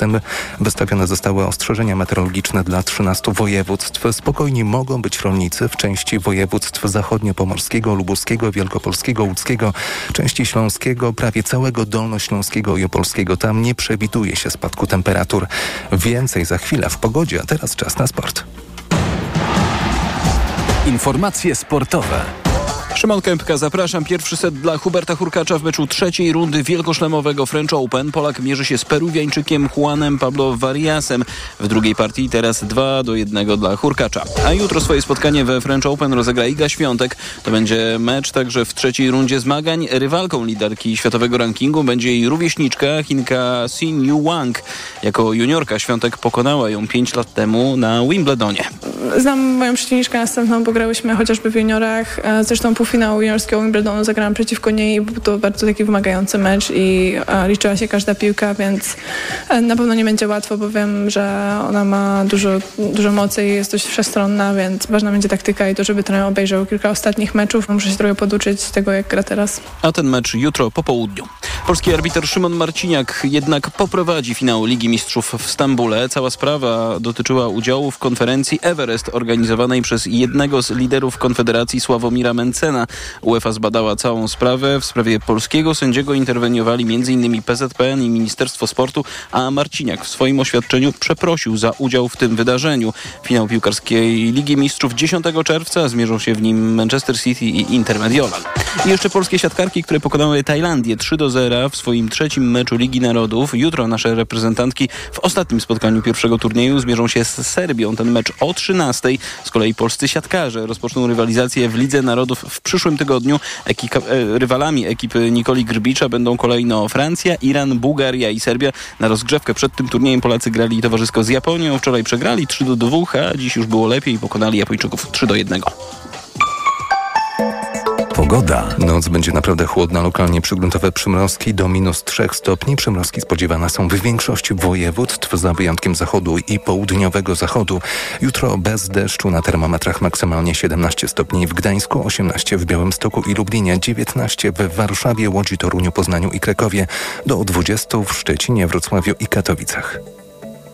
tym wystawione zostały ostrzeżenia meteorologiczne dla 13 województw. Spokojni mogą być rolnicy w części województw zachodniopomorskiego, lubuskiego, wielkopolskiego, łódzkiego, części śląskiego, prawie całego dolnośląskiego i opolskiego. Tam nie przewiduje się spadku temperatur. Więcej za chwilę w pogodzie, a teraz czas na sport. Informacje sportowe. Szymon Kępka, zapraszam. Pierwszy set dla Huberta Hurkacza w meczu trzeciej rundy wielkoszlemowego French Open. Polak mierzy się z Peruwiańczykiem Juanem Pablo Variasem. W drugiej partii teraz 2 do 1 dla Hurkacza. A jutro swoje spotkanie we French Open rozegra Iga Świątek. To będzie mecz także w trzeciej rundzie zmagań. Rywalką liderki światowego rankingu będzie jej rówieśniczka Chinka Sin Yu Wang. Jako juniorka Świątek pokonała ją 5 lat temu na Wimbledonie. Znam moją przeciwniczkę następną, bo grałyśmy chociażby w juniorach. E, zresztą półfinał juniorskiego Wimbledonu zagrałam przeciwko niej i był to bardzo taki wymagający mecz i e, liczyła się każda piłka, więc e, na pewno nie będzie łatwo, bo wiem, że ona ma dużo, dużo mocy i jest dość wszechstronna, więc ważna będzie taktyka i to, żeby trener obejrzał kilka ostatnich meczów. Muszę się trochę poduczyć tego, jak gra teraz. A ten mecz jutro po południu. Polski arbiter Szymon Marciniak jednak poprowadzi finał Ligi Mistrzów w Stambule. Cała sprawa dotyczyła udziału w konferencji Everest organizowanej przez jednego z liderów Konfederacji Sławomira Mencena. UEFA zbadała całą sprawę. W sprawie polskiego sędziego interweniowali m.in. PZPN i Ministerstwo Sportu, a Marciniak w swoim oświadczeniu przeprosił za udział w tym wydarzeniu. Finał piłkarskiej Ligi Mistrzów 10 czerwca zmierzą się w nim Manchester City i Inter Mediolan. I jeszcze polskie siatkarki, które pokonały Tajlandię 3 do 0 w swoim trzecim meczu Ligi Narodów. Jutro nasze reprezentantki w ostatnim spotkaniu pierwszego turnieju zmierzą się z Serbią. Ten mecz o 13. Z kolei polscy siatkarze rozpoczną rywalizację w Lidze Narodów w przyszłym tygodniu. Ekika, e, rywalami ekipy Nikoli Grbicza będą kolejno Francja, Iran, Bułgaria i Serbia. Na rozgrzewkę przed tym turniejem Polacy grali towarzysko z Japonią. Wczoraj przegrali 3 do 2, a dziś już było lepiej i pokonali Japończyków 3 do 1. Pogoda. Noc będzie naprawdę chłodna, lokalnie przygruntowe przymrozki do minus 3 stopni. Przymrozki spodziewane są w większości województw, za wyjątkiem zachodu i południowego zachodu. Jutro bez deszczu na termometrach maksymalnie 17 stopni w Gdańsku, 18 w Białymstoku i Lublinie, 19 w Warszawie, Łodzi, Toruniu, Poznaniu i Krakowie, do 20 w Szczecinie, Wrocławiu i Katowicach.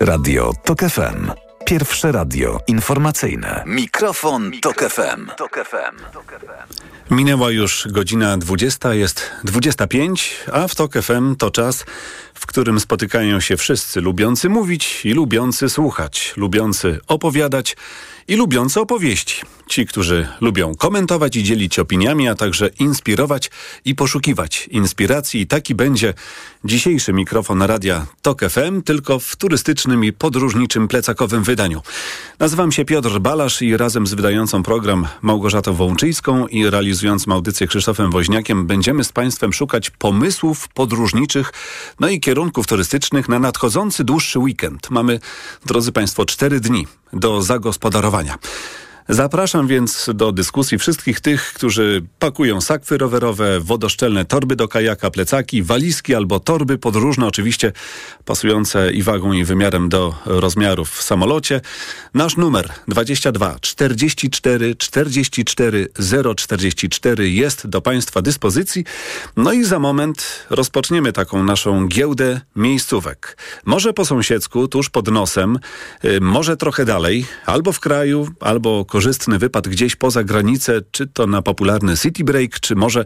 Radio TOK FM. Pierwsze radio informacyjne. Mikrofon, FM. Tok FM. Minęła już godzina 20, jest 25, a w TOK FM to czas, w którym spotykają się wszyscy lubiący mówić i lubiący słuchać, lubiący opowiadać i lubiący opowieści. Ci, którzy lubią komentować i dzielić opiniami, a także inspirować i poszukiwać inspiracji. Taki będzie dzisiejszy mikrofon radia TOK FM, tylko w turystycznym i podróżniczym plecakowym wydaniu. Nazywam się Piotr Balasz i razem z wydającą program Małgorzatą Wączyńską i realizującym audycję Krzysztofem Woźniakiem będziemy z Państwem szukać pomysłów podróżniczych, no i kierunków turystycznych na nadchodzący dłuższy weekend. Mamy, drodzy Państwo, cztery dni do zagospodarowania. Zapraszam więc do dyskusji wszystkich tych, którzy pakują sakwy rowerowe, wodoszczelne torby do kajaka, plecaki, walizki albo torby podróżne, oczywiście pasujące i wagą i wymiarem do rozmiarów w samolocie. Nasz numer 22 44 44 044 jest do Państwa dyspozycji. No i za moment rozpoczniemy taką naszą giełdę miejscówek. Może po sąsiedzku, tuż pod nosem, y, może trochę dalej, albo w kraju, albo korzystny wypad gdzieś poza granicę, czy to na popularny City Break, czy może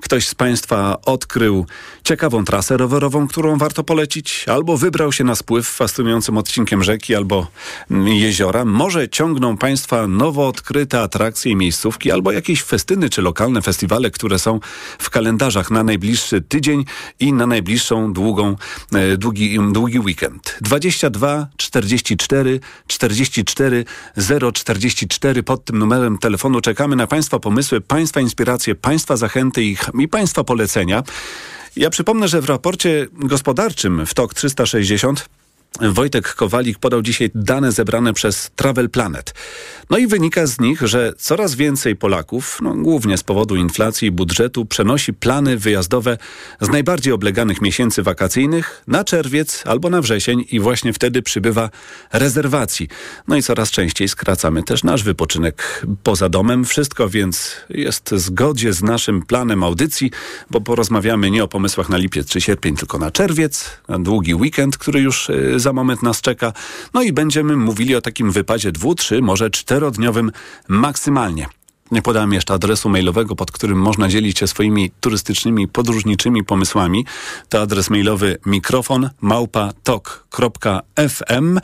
ktoś z Państwa odkrył ciekawą trasę rowerową, którą warto polecić, albo wybrał się na spływ fascynującym odcinkiem rzeki albo jeziora. Może ciągną Państwa nowo odkryte atrakcje i miejscówki, albo jakieś festyny czy lokalne festiwale, które są w kalendarzach na najbliższy tydzień i na najbliższą długą, e, długi, długi weekend. 22 44 44 044 pod tym numerem telefonu czekamy na Państwa pomysły, Państwa inspiracje, Państwa zachęty i, i Państwa polecenia. Ja przypomnę, że w raporcie gospodarczym w TOK 360 Wojtek Kowalik podał dzisiaj dane zebrane przez Travel Planet. No i wynika z nich, że coraz więcej Polaków, no głównie z powodu inflacji i budżetu, przenosi plany wyjazdowe z najbardziej obleganych miesięcy wakacyjnych na czerwiec albo na wrzesień i właśnie wtedy przybywa rezerwacji. No i coraz częściej skracamy też nasz wypoczynek poza domem. Wszystko więc jest w zgodzie z naszym planem audycji, bo porozmawiamy nie o pomysłach na lipiec czy sierpień, tylko na czerwiec, na długi weekend, który już za moment nas czeka. No i będziemy mówili o takim wypadzie dwu, trzy, może czterodniowym maksymalnie. Nie podałem jeszcze adresu mailowego, pod którym można dzielić się swoimi turystycznymi, podróżniczymi pomysłami. To adres mailowy mikrofon małpa.tok.fm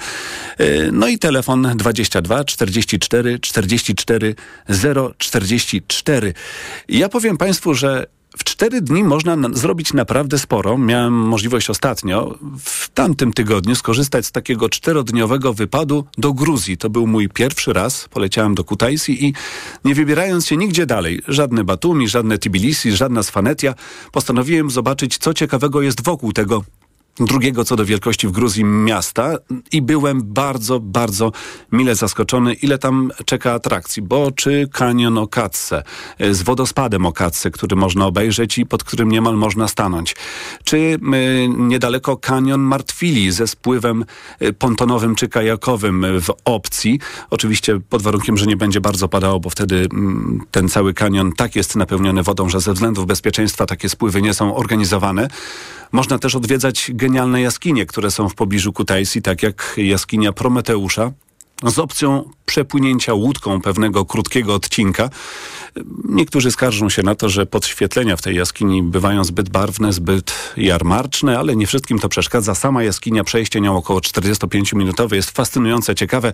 No i telefon 22 44 44 044. Ja powiem Państwu, że w cztery dni można na zrobić naprawdę sporo. Miałem możliwość ostatnio, w tamtym tygodniu, skorzystać z takiego czterodniowego wypadu do Gruzji. To był mój pierwszy raz. Poleciałem do Kutaisi i nie wybierając się nigdzie dalej, żadne Batumi, żadne Tbilisi, żadna Sfanetia, postanowiłem zobaczyć, co ciekawego jest wokół tego drugiego co do wielkości w Gruzji miasta i byłem bardzo, bardzo mile zaskoczony, ile tam czeka atrakcji, bo czy kanion Okatse z wodospadem Okatse, który można obejrzeć i pod którym niemal można stanąć, czy y, niedaleko kanion Martwili ze spływem y, pontonowym czy kajakowym w opcji, oczywiście pod warunkiem, że nie będzie bardzo padało, bo wtedy y, ten cały kanion tak jest napełniony wodą, że ze względów bezpieczeństwa takie spływy nie są organizowane. Można też odwiedzać genialne jaskinie, które są w pobliżu Kutaisi, tak jak jaskinia Prometeusza, z opcją przepłynięcia łódką pewnego krótkiego odcinka. Niektórzy skarżą się na to, że podświetlenia w tej jaskini bywają zbyt barwne, zbyt jarmarczne, ale nie wszystkim to przeszkadza. Sama jaskinia, przejście nią około 45-minutowe jest fascynujące, ciekawe.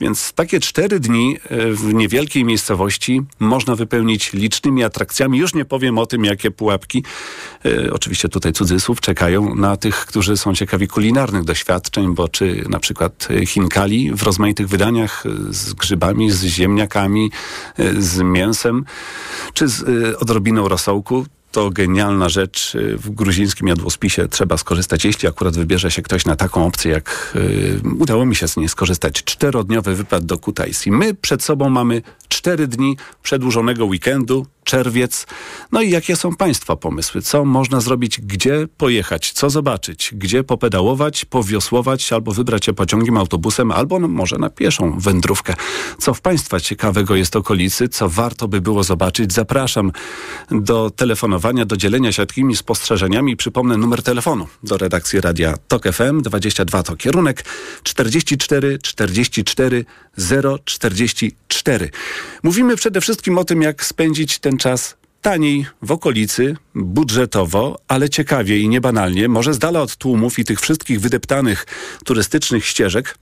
Więc takie cztery dni e, w niewielkiej miejscowości można wypełnić licznymi atrakcjami. Już nie powiem o tym, jakie pułapki, e, oczywiście tutaj cudzysłów, czekają na tych, którzy są ciekawi kulinarnych doświadczeń, bo czy na przykład chinkali w rozmaitych wydaniach e, z grzybami, z ziemniakami, z mięsem, czy z odrobiną rosołku, to genialna rzecz. W gruzińskim jadłospisie trzeba skorzystać, jeśli akurat wybierze się ktoś na taką opcję, jak yy, udało mi się z niej skorzystać. Czterodniowy wypad do Kutaisi. My przed sobą mamy cztery dni przedłużonego weekendu, czerwiec. No i jakie są Państwa pomysły? Co można zrobić? Gdzie pojechać? Co zobaczyć? Gdzie popedałować, powiosłować albo wybrać się pociągiem, autobusem, albo no, może na pieszą wędrówkę? Co w Państwa ciekawego jest okolicy? Co warto by było zobaczyć? Zapraszam do telefonowania, do dzielenia się takimi spostrzeżeniami. Przypomnę numer telefonu do redakcji Radia TOK FM 22 to kierunek 44 44 044. Mówimy przede wszystkim o tym, jak spędzić ten czas taniej w okolicy, budżetowo, ale ciekawie i niebanalnie, może z dala od tłumów i tych wszystkich wydeptanych turystycznych ścieżek,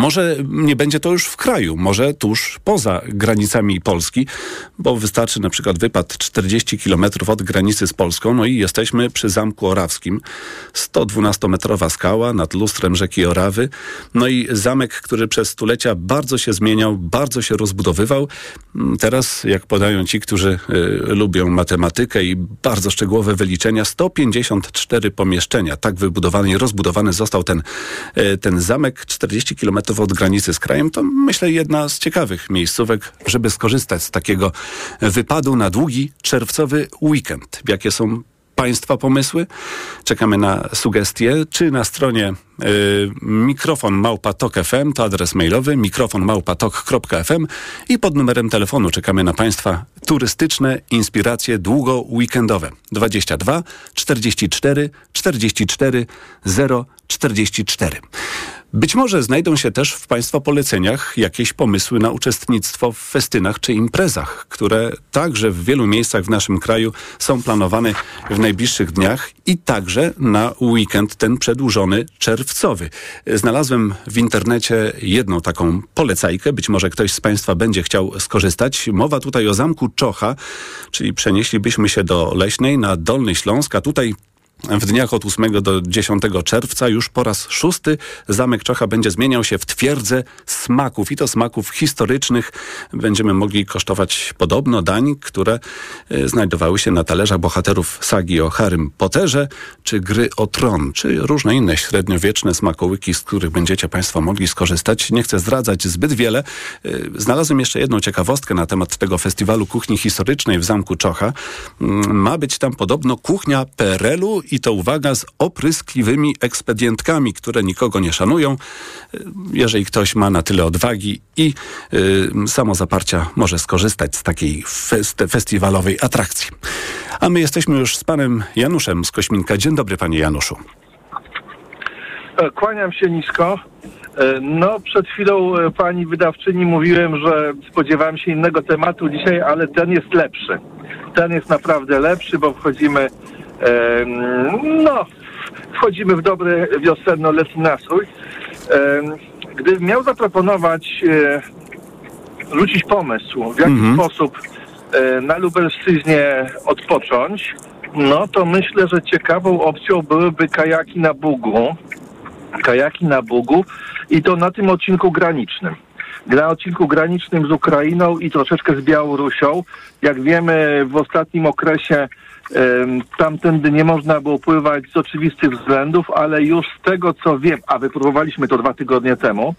może nie będzie to już w kraju, może tuż poza granicami Polski, bo wystarczy na przykład wypad 40 km od granicy z Polską, no i jesteśmy przy Zamku Orawskim. 112-metrowa skała nad lustrem rzeki Orawy. No i zamek, który przez stulecia bardzo się zmieniał, bardzo się rozbudowywał. Teraz, jak podają ci, którzy y, lubią matematykę i bardzo szczegółowe wyliczenia, 154 pomieszczenia. Tak wybudowany i rozbudowany został ten, y, ten zamek 40 km od granicy z krajem, to myślę jedna z ciekawych miejscówek, żeby skorzystać z takiego wypadu na długi czerwcowy weekend. Jakie są Państwa pomysły? Czekamy na sugestie, czy na stronie y, mikrofon małpatok FM, to adres mailowy mikrofon małpatok.fm i pod numerem telefonu czekamy na Państwa turystyczne inspiracje długo weekendowe 22 44 44 0 44. Być może znajdą się też w Państwa poleceniach jakieś pomysły na uczestnictwo w festynach czy imprezach, które także w wielu miejscach w naszym kraju są planowane w najbliższych dniach i także na weekend ten przedłużony czerwcowy. Znalazłem w internecie jedną taką polecajkę, być może ktoś z Państwa będzie chciał skorzystać. Mowa tutaj o Zamku Czocha, czyli przenieślibyśmy się do Leśnej na Dolny Śląsk, a tutaj w dniach od 8 do 10 czerwca już po raz szósty Zamek Czocha będzie zmieniał się w twierdzę smaków i to smaków historycznych. Będziemy mogli kosztować podobno dań, które e, znajdowały się na talerzach bohaterów sagi o Harrym Potterze, czy gry o tron, czy różne inne średniowieczne smakołyki, z których będziecie Państwo mogli skorzystać. Nie chcę zdradzać zbyt wiele. E, znalazłem jeszcze jedną ciekawostkę na temat tego festiwalu kuchni historycznej w Zamku Czocha. Mm, ma być tam podobno kuchnia PRL-u i to uwaga z opryskliwymi ekspedientkami, które nikogo nie szanują. Jeżeli ktoś ma na tyle odwagi i y, samozaparcia, może skorzystać z takiej fest festiwalowej atrakcji. A my jesteśmy już z panem Januszem z Kośminka. Dzień dobry, panie Januszu. E, Kłaniam się nisko. E, No, przed chwilą e, pani wydawczyni mówiłem, że spodziewałem się innego tematu dzisiaj, ale ten jest lepszy. Ten jest naprawdę lepszy, bo wchodzimy, no, wchodzimy w dobry wiosenno-letni nastrój. Gdybym miał zaproponować, e, rzucić pomysł, w jaki sposób e, na Lubelszczyźnie odpocząć, no to myślę, że ciekawą opcją byłyby kajaki na Bugu kajaki na Bugu i to na tym odcinku granicznym. Na odcinku granicznym z Ukrainą i troszeczkę z Białorusią. Jak wiemy, w ostatnim okresie tamtędy nie można było pływać z oczywistych względów, ale już z tego co wiem, a wypróbowaliśmy to dwa tygodnie temu,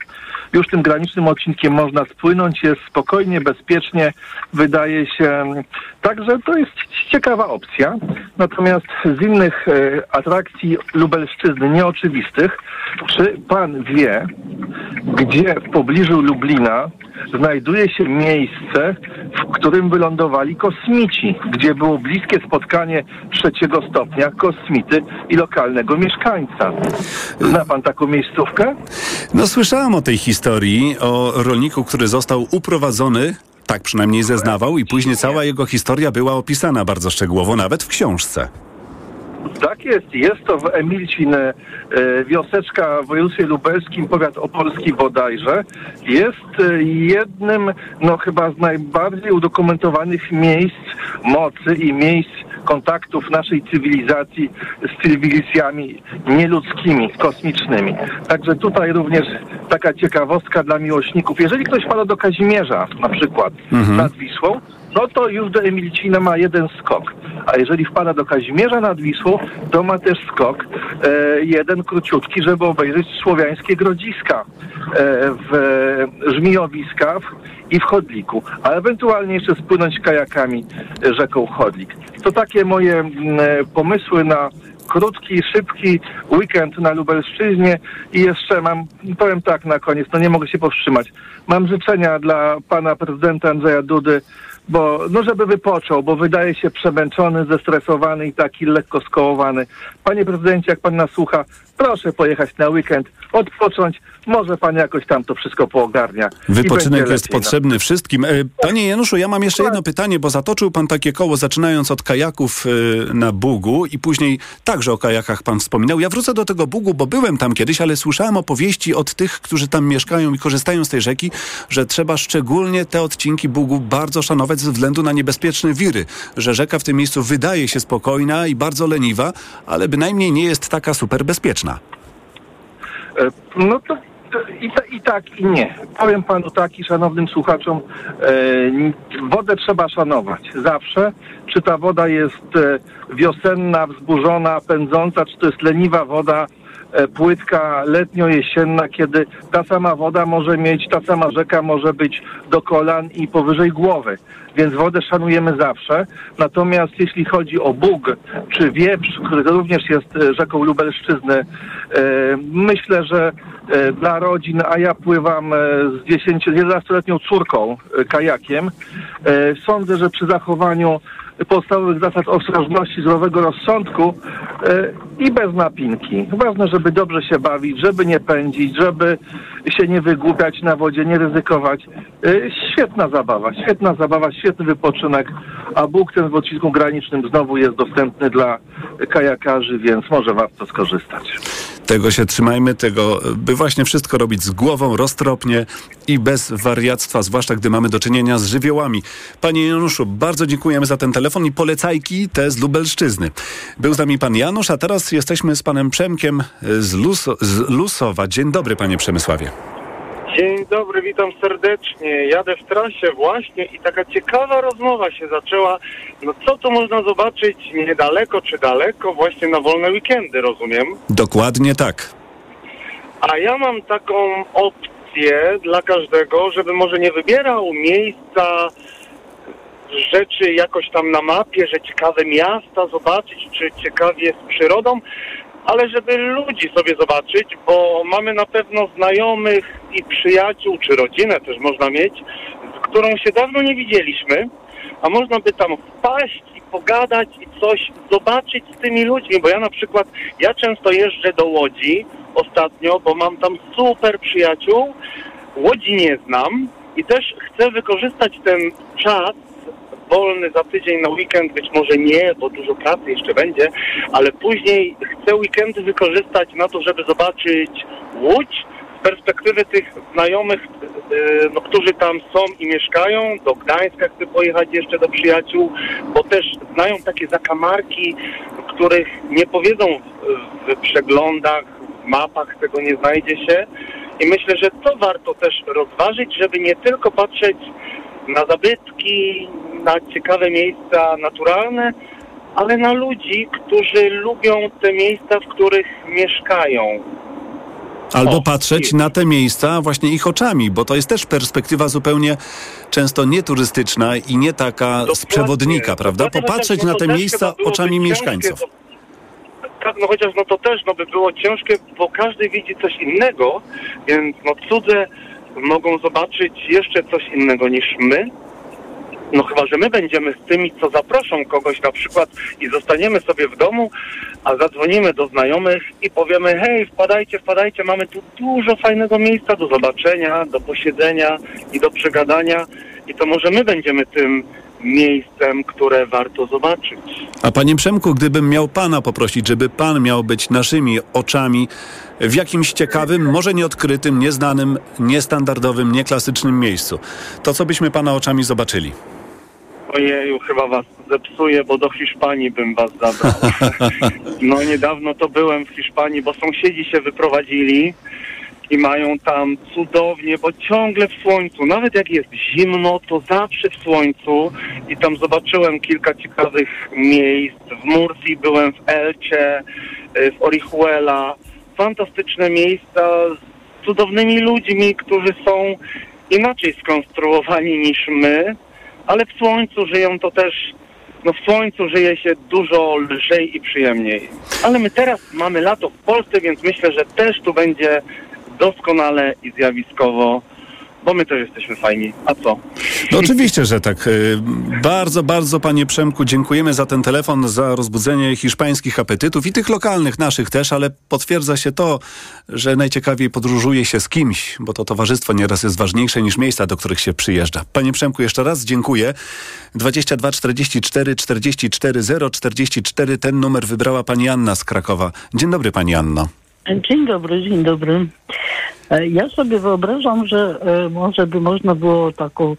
już tym granicznym odcinkiem można spłynąć, jest spokojnie, bezpiecznie, wydaje się. Także to jest ciekawa opcja. Natomiast z innych e, atrakcji Lubelszczyzny nieoczywistych, czy pan wie, gdzie w pobliżu Lublina znajduje się miejsce, w którym wylądowali kosmici, gdzie było bliskie spotkanie trzeciego stopnia kosmity i lokalnego mieszkańca. Zna pan taką miejscówkę? No słyszałem o tej historii, o rolniku, który został uprowadzony, tak przynajmniej zeznawał i później cała jego historia była opisana bardzo szczegółowo, nawet w książce. Tak jest. Jest to w Emilcin, e, wioseczka w województwie lubelskim, powiat opolski bodajże. Jest e, jednym, no chyba z najbardziej udokumentowanych miejsc mocy i miejsc kontaktów naszej cywilizacji z cywilizacjami nieludzkimi, kosmicznymi. Także tutaj również taka ciekawostka dla miłośników. Jeżeli ktoś pada do Kazimierza na przykład nad Wisłą, no to już do Emilcina ma jeden skok. A jeżeli wpada do Kazimierza nad Wisłą, to ma też skok e, jeden króciutki, żeby obejrzeć słowiańskie grodziska e, w e, Żmijowiska i w Chodliku, a ewentualnie jeszcze spłynąć kajakami rzeką Chodlik. To takie moje mm, e, pomysły na krótki, szybki weekend na Lubelszczyźnie i jeszcze mam, powiem tak na koniec, no nie mogę się powstrzymać. Mam życzenia dla pana prezydenta Andrzeja Dudy, bo no żeby wypoczął, bo wydaje się przemęczony, zestresowany i taki lekko skołowany. Panie prezydencie, jak pan nas słucha, proszę pojechać na weekend, odpocząć, może pan jakoś tam to wszystko poogarnia. Wypoczynek jest no. potrzebny wszystkim. E, Panie Januszu, ja mam jeszcze jedno pytanie, bo zatoczył pan takie koło, zaczynając od kajaków e, na Bugu i później także o kajakach pan wspominał. Ja wrócę do tego Bugu, bo byłem tam kiedyś, ale słyszałem opowieści od tych, którzy tam mieszkają i korzystają z tej rzeki, że trzeba szczególnie te odcinki Bugu bardzo szanować ze względu na niebezpieczne wiry, że rzeka w tym miejscu wydaje się spokojna i bardzo leniwa, ale bynajmniej nie jest taka super bezpieczna. E, No to, i, ta, i tak, i nie. Powiem panu tak i szanownym słuchaczom, e, wodę trzeba szanować. Zawsze. Czy ta woda jest e, wiosenna, wzburzona, pędząca, czy to jest leniwa woda, e, płytka letnio-jesienna, kiedy ta sama woda może mieć, ta sama rzeka może być do kolan i powyżej głowy. Więc wodę szanujemy zawsze. Natomiast jeśli chodzi o Bóg czy Wieprz, który również jest e, rzeką Lubelszczyzny, e, myślę, że e, dla rodzin, a ja pływam z 10, 11-letnią córką kajakiem, sądzę, że przy zachowaniu podstawowych zasad ostrożności, zdrowego rozsądku e, i bez napinki. Ważne, żeby dobrze się bawić, żeby nie pędzić, żeby się nie wygłupiać na wodzie, nie ryzykować. E, Świetna zabawa, świetna zabawa, świetny wypoczynek, a Bóg ten w odcinku granicznym znowu jest dostępny dla kajakarzy, więc może warto skorzystać. Tego się trzymajmy, tego, by właśnie wszystko robić z głową, roztropnie i bez wariactwa, zwłaszcza gdy mamy do czynienia z żywiołami. Panie Januszu, bardzo dziękujemy za ten telefon i polecajki te z Lubelszczyzny. Był z nami pan Janusz, a teraz jesteśmy z panem Przemkiem z, Luso, z Lusowa. Dzień dobry, panie Przemysławie. Dzień dobry, witam serdecznie. Jadę w trasie właśnie i taka ciekawa rozmowa się zaczęła. No co tu można zobaczyć niedaleko czy daleko, właśnie na wolne weekendy, rozumiem. Dokładnie tak. A ja mam taką opcję dla każdego, żeby może nie wybierał miejsca, rzeczy jakoś tam na mapie, że ciekawe miasta zobaczyć, czy ciekawie z przyrodą, ale żeby ludzi sobie zobaczyć, bo mamy na pewno znajomych i przyjaciół, czy rodzinę też można mieć, z którą się dawno nie widzieliśmy, a można by tam wpaść i pogadać i coś zobaczyć z tymi ludźmi, bo ja na przykład, ja często jeżdżę do Łodzi ostatnio, bo mam tam super przyjaciół, Łodzi nie znam i też chcę wykorzystać ten czas wolny za tydzień na weekend, być może nie, bo dużo pracy jeszcze będzie, ale później chcę weekendy wykorzystać na to, żeby zobaczyć Łódź z perspektywy tych znajomych, yy, no, którzy tam są i mieszkają. Do Gdańska chcę pojechać jeszcze do przyjaciół, bo też znają takie zakamarki, których nie powiedzą w, w przeglądach, w mapach, tego nie znajdzie się. I myślę, że to warto też rozważyć, żeby nie tylko patrzeć na zabytki, na ciekawe miejsca naturalne, ale na ludzi, którzy lubią te miejsca, w których mieszkają. Albo O, patrzeć i- na te miejsca właśnie ich oczami, bo to jest też perspektywa zupełnie często nieturystyczna i nie taka z Dokładnie. przewodnika, prawda? Dokładnie, Popatrzeć no na te miejsca oczami mieszkańców. Tak, no chociaż no to też no by było ciężkie, bo każdy widzi coś innego, więc no cudze mogą zobaczyć jeszcze coś innego niż my. No chyba, że my będziemy z tymi, co zaproszą kogoś na przykład i zostaniemy sobie w domu, a zadzwonimy do znajomych i powiemy, hej, wpadajcie, wpadajcie, mamy tu dużo fajnego miejsca do zobaczenia, do posiedzenia i do przegadania i to może my będziemy tym miejscem, które warto zobaczyć. A panie Przemku, gdybym miał pana poprosić, żeby pan miał być naszymi oczami w jakimś ciekawym, może nieodkrytym, nieznanym, niestandardowym, nieklasycznym miejscu, to co byśmy pana oczami zobaczyli? Ojeju, chyba was zepsuję, bo do Hiszpanii bym was zabrał. No niedawno to byłem w Hiszpanii, bo sąsiedzi się wyprowadzili i mają tam cudownie, bo ciągle w słońcu, nawet jak jest zimno, to zawsze w słońcu i tam zobaczyłem kilka ciekawych miejsc. W Murcji byłem w Elcie, y, w Orihuela. Fantastyczne miejsca z cudownymi ludźmi, którzy są inaczej skonstruowani niż my, ale w słońcu żyją to też, no w słońcu żyje się dużo lżej i przyjemniej. Ale my teraz mamy lato w Polsce, więc myślę, że też tu będzie doskonale i zjawiskowo, bo my też jesteśmy fajni. A co? No oczywiście, że tak. Y, Bardzo, bardzo panie Przemku dziękujemy za ten telefon, za rozbudzenie hiszpańskich apetytów i tych lokalnych naszych też, ale potwierdza się to, że najciekawiej podróżuje się z kimś, bo to towarzystwo nieraz jest ważniejsze niż miejsca, do których się przyjeżdża. Panie Przemku, jeszcze raz dziękuję. 22 44 44 0 44 ten numer wybrała pani Anna z Krakowa. Dzień dobry pani Anno. Dzień dobry, dzień dobry. E, Ja sobie wyobrażam, że e, może by można było taką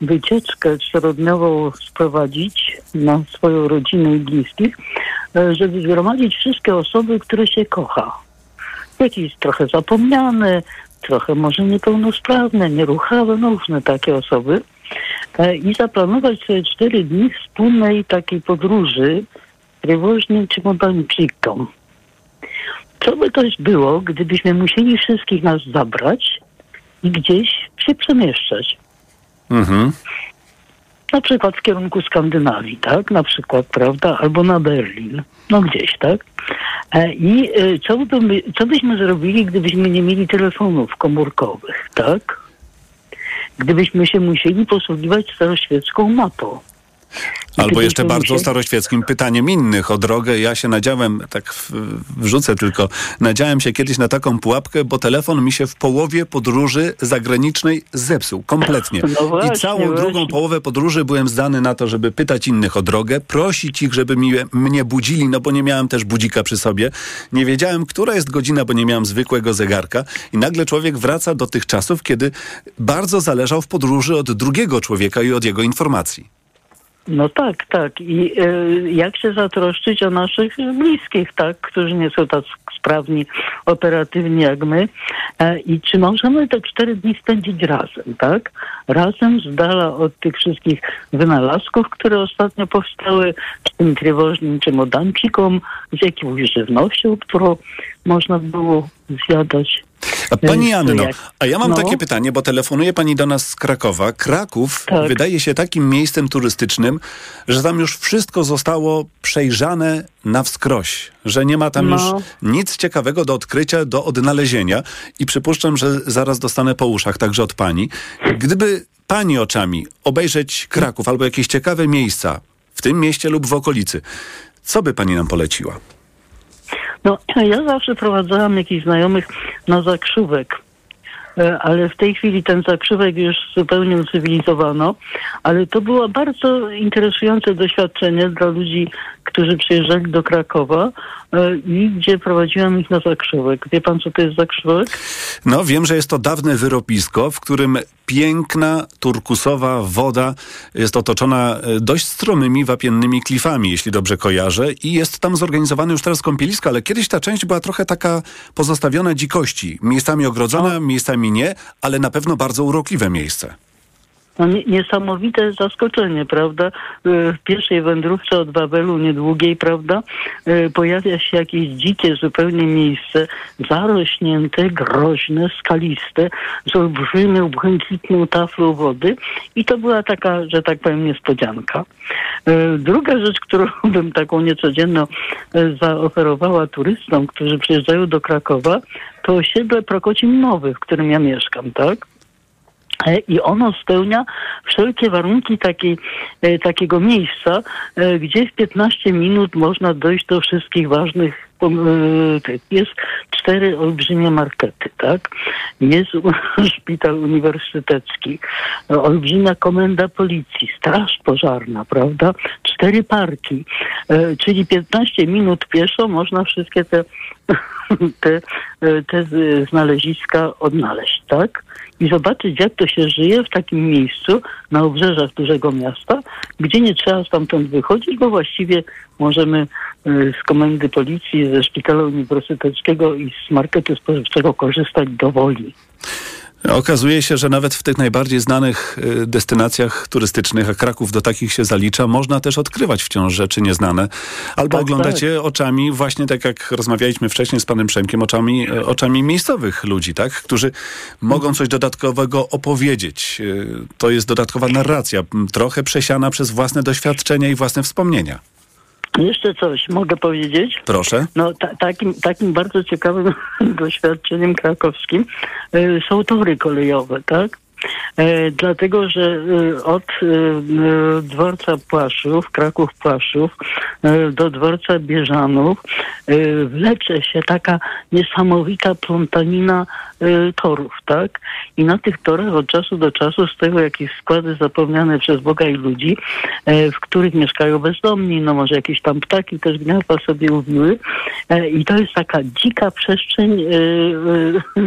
wycieczkę czterodniową sprowadzić na swoją rodzinę i bliskich, e, żeby zgromadzić wszystkie osoby, które się kocha. Jakieś trochę zapomniane, trochę może niepełnosprawne, nieruchawe, no różne takie osoby. I zaplanować sobie cztery dni wspólnej takiej podróży czy modańczykom. Co by to było, gdybyśmy musieli wszystkich nas zabrać i gdzieś się przemieszczać? Mhm. Na przykład w kierunku Skandynawii, tak? Na przykład, prawda? Albo na Berlin. No gdzieś, tak? E, I e, co, by, co byśmy zrobili, gdybyśmy nie mieli telefonów komórkowych, tak? Gdybyśmy się musieli posługiwać staroświecką mapą. Albo jeszcze bardzo staroświeckim pytaniem innych o drogę. Ja się nadziałem, tak wrzucę tylko, nadziałem się kiedyś na taką pułapkę, bo telefon mi się w połowie podróży zagranicznej zepsuł kompletnie. No właśnie, I całą drugą właśnie. połowę podróży byłem zdany na to, żeby pytać innych o drogę, prosić ich, żeby mi, mnie budzili, no bo nie miałem też budzika przy sobie. Nie wiedziałem, która jest godzina, bo nie miałem zwykłego zegarka. I nagle człowiek wraca do tych czasów, kiedy bardzo zależał w podróży od drugiego człowieka i od jego informacji. No tak, tak. I e, jak się zatroszczyć o naszych bliskich, tak, którzy nie są tak sprawni, operatywni jak my. E, I czy możemy te cztery dni spędzić razem, tak? Razem z dala od tych wszystkich wynalazków, które ostatnio powstały, z tym trwożnym czy modancikom, z jakąś żywnością, którą można było zjadać. A pani Anno, a ja mam no. takie pytanie, bo telefonuje pani do nas z Krakowa. Kraków Tak. wydaje się takim miejscem turystycznym, że tam już wszystko zostało przejrzane na wskroś, że nie ma tam No. już nic ciekawego do odkrycia, do odnalezienia i przypuszczam, że zaraz dostanę po uszach także od pani. Gdyby pani oczami obejrzeć Kraków albo jakieś ciekawe miejsca w tym mieście lub w okolicy. Co by pani nam poleciła? No, ja zawsze prowadzałam jakichś znajomych na zakrzówek. E, Ale w tej chwili ten zakrzywek już zupełnie ucywilizowano, ale to było bardzo interesujące doświadczenie dla ludzi, którzy przyjeżdżali do Krakowa e, i gdzie prowadziłam ich na zakrzywek. Wie pan, co to jest zakrzywek? No, wiem, że jest to dawne wyrobisko, w którym piękna, turkusowa woda jest otoczona e, dość stromymi, wapiennymi klifami, jeśli dobrze kojarzę. I jest tam zorganizowane już teraz kąpielisko, ale kiedyś ta część była trochę taka pozostawiona dzikości. Miejscami ogrodzona, miejscami nie, ale na pewno bardzo urokliwe miejsce. No, nie, niesamowite zaskoczenie, prawda? E, W pierwszej wędrówce od Wawelu niedługiej, prawda, e, pojawia się jakieś dzikie zupełnie miejsce, zarośnięte, groźne, skaliste, z olbrzymią, błękitną taflą wody i to była taka, że tak powiem, niespodzianka. E, Druga rzecz, którą bym taką niecodzienną zaoferowała turystom, którzy przyjeżdżają do Krakowa, to osiedle Prokocim Nowy, w którym ja mieszkam, tak? E, I ono spełnia wszelkie warunki e, takiego miejsca, e, gdzie w 15 minut można dojść do wszystkich ważnych. Jest cztery olbrzymie markety, tak? Jest szpital uniwersytecki, olbrzymia komenda policji, straż pożarna, prawda? Cztery parki, czyli 15 minut pieszo można wszystkie te, te, e, te znaleziska odnaleźć, tak? i zobaczyć, jak to się żyje w takim miejscu na obrzeżach dużego miasta, gdzie nie trzeba stamtąd wychodzić, bo właściwie możemy y, z komendy policji, ze szpitala uniwersyteckiego i z marketu spożywczego korzystać dowoli. Okazuje się, że nawet w tych najbardziej znanych y, destynacjach turystycznych, a Kraków do takich się zalicza, można też odkrywać wciąż rzeczy nieznane. Albo Tak, oglądacie oczami, właśnie tak jak rozmawialiśmy wcześniej z panem Przemkiem, oczami, y, oczami miejscowych ludzi, tak? którzy mogą coś dodatkowego opowiedzieć. Y, To jest dodatkowa narracja, trochę przesiana przez własne doświadczenia i własne wspomnienia. Jeszcze coś mogę powiedzieć? Proszę. No, ta, takim, takim bardzo ciekawym doświadczeniem krakowskim y, są tory kolejowe, tak? E, dlatego, że y, od y, dworca Płaszów, Kraków Płaszów do dworca Bieżanów wlecze się taka niesamowita plątanina torów, tak? I na tych torach od czasu do czasu stoją jakieś składy zapomniane przez Boga i ludzi, e, w których mieszkają bezdomni, no może jakieś tam ptaki też gniazda sobie uwiły. E, I to jest taka dzika przestrzeń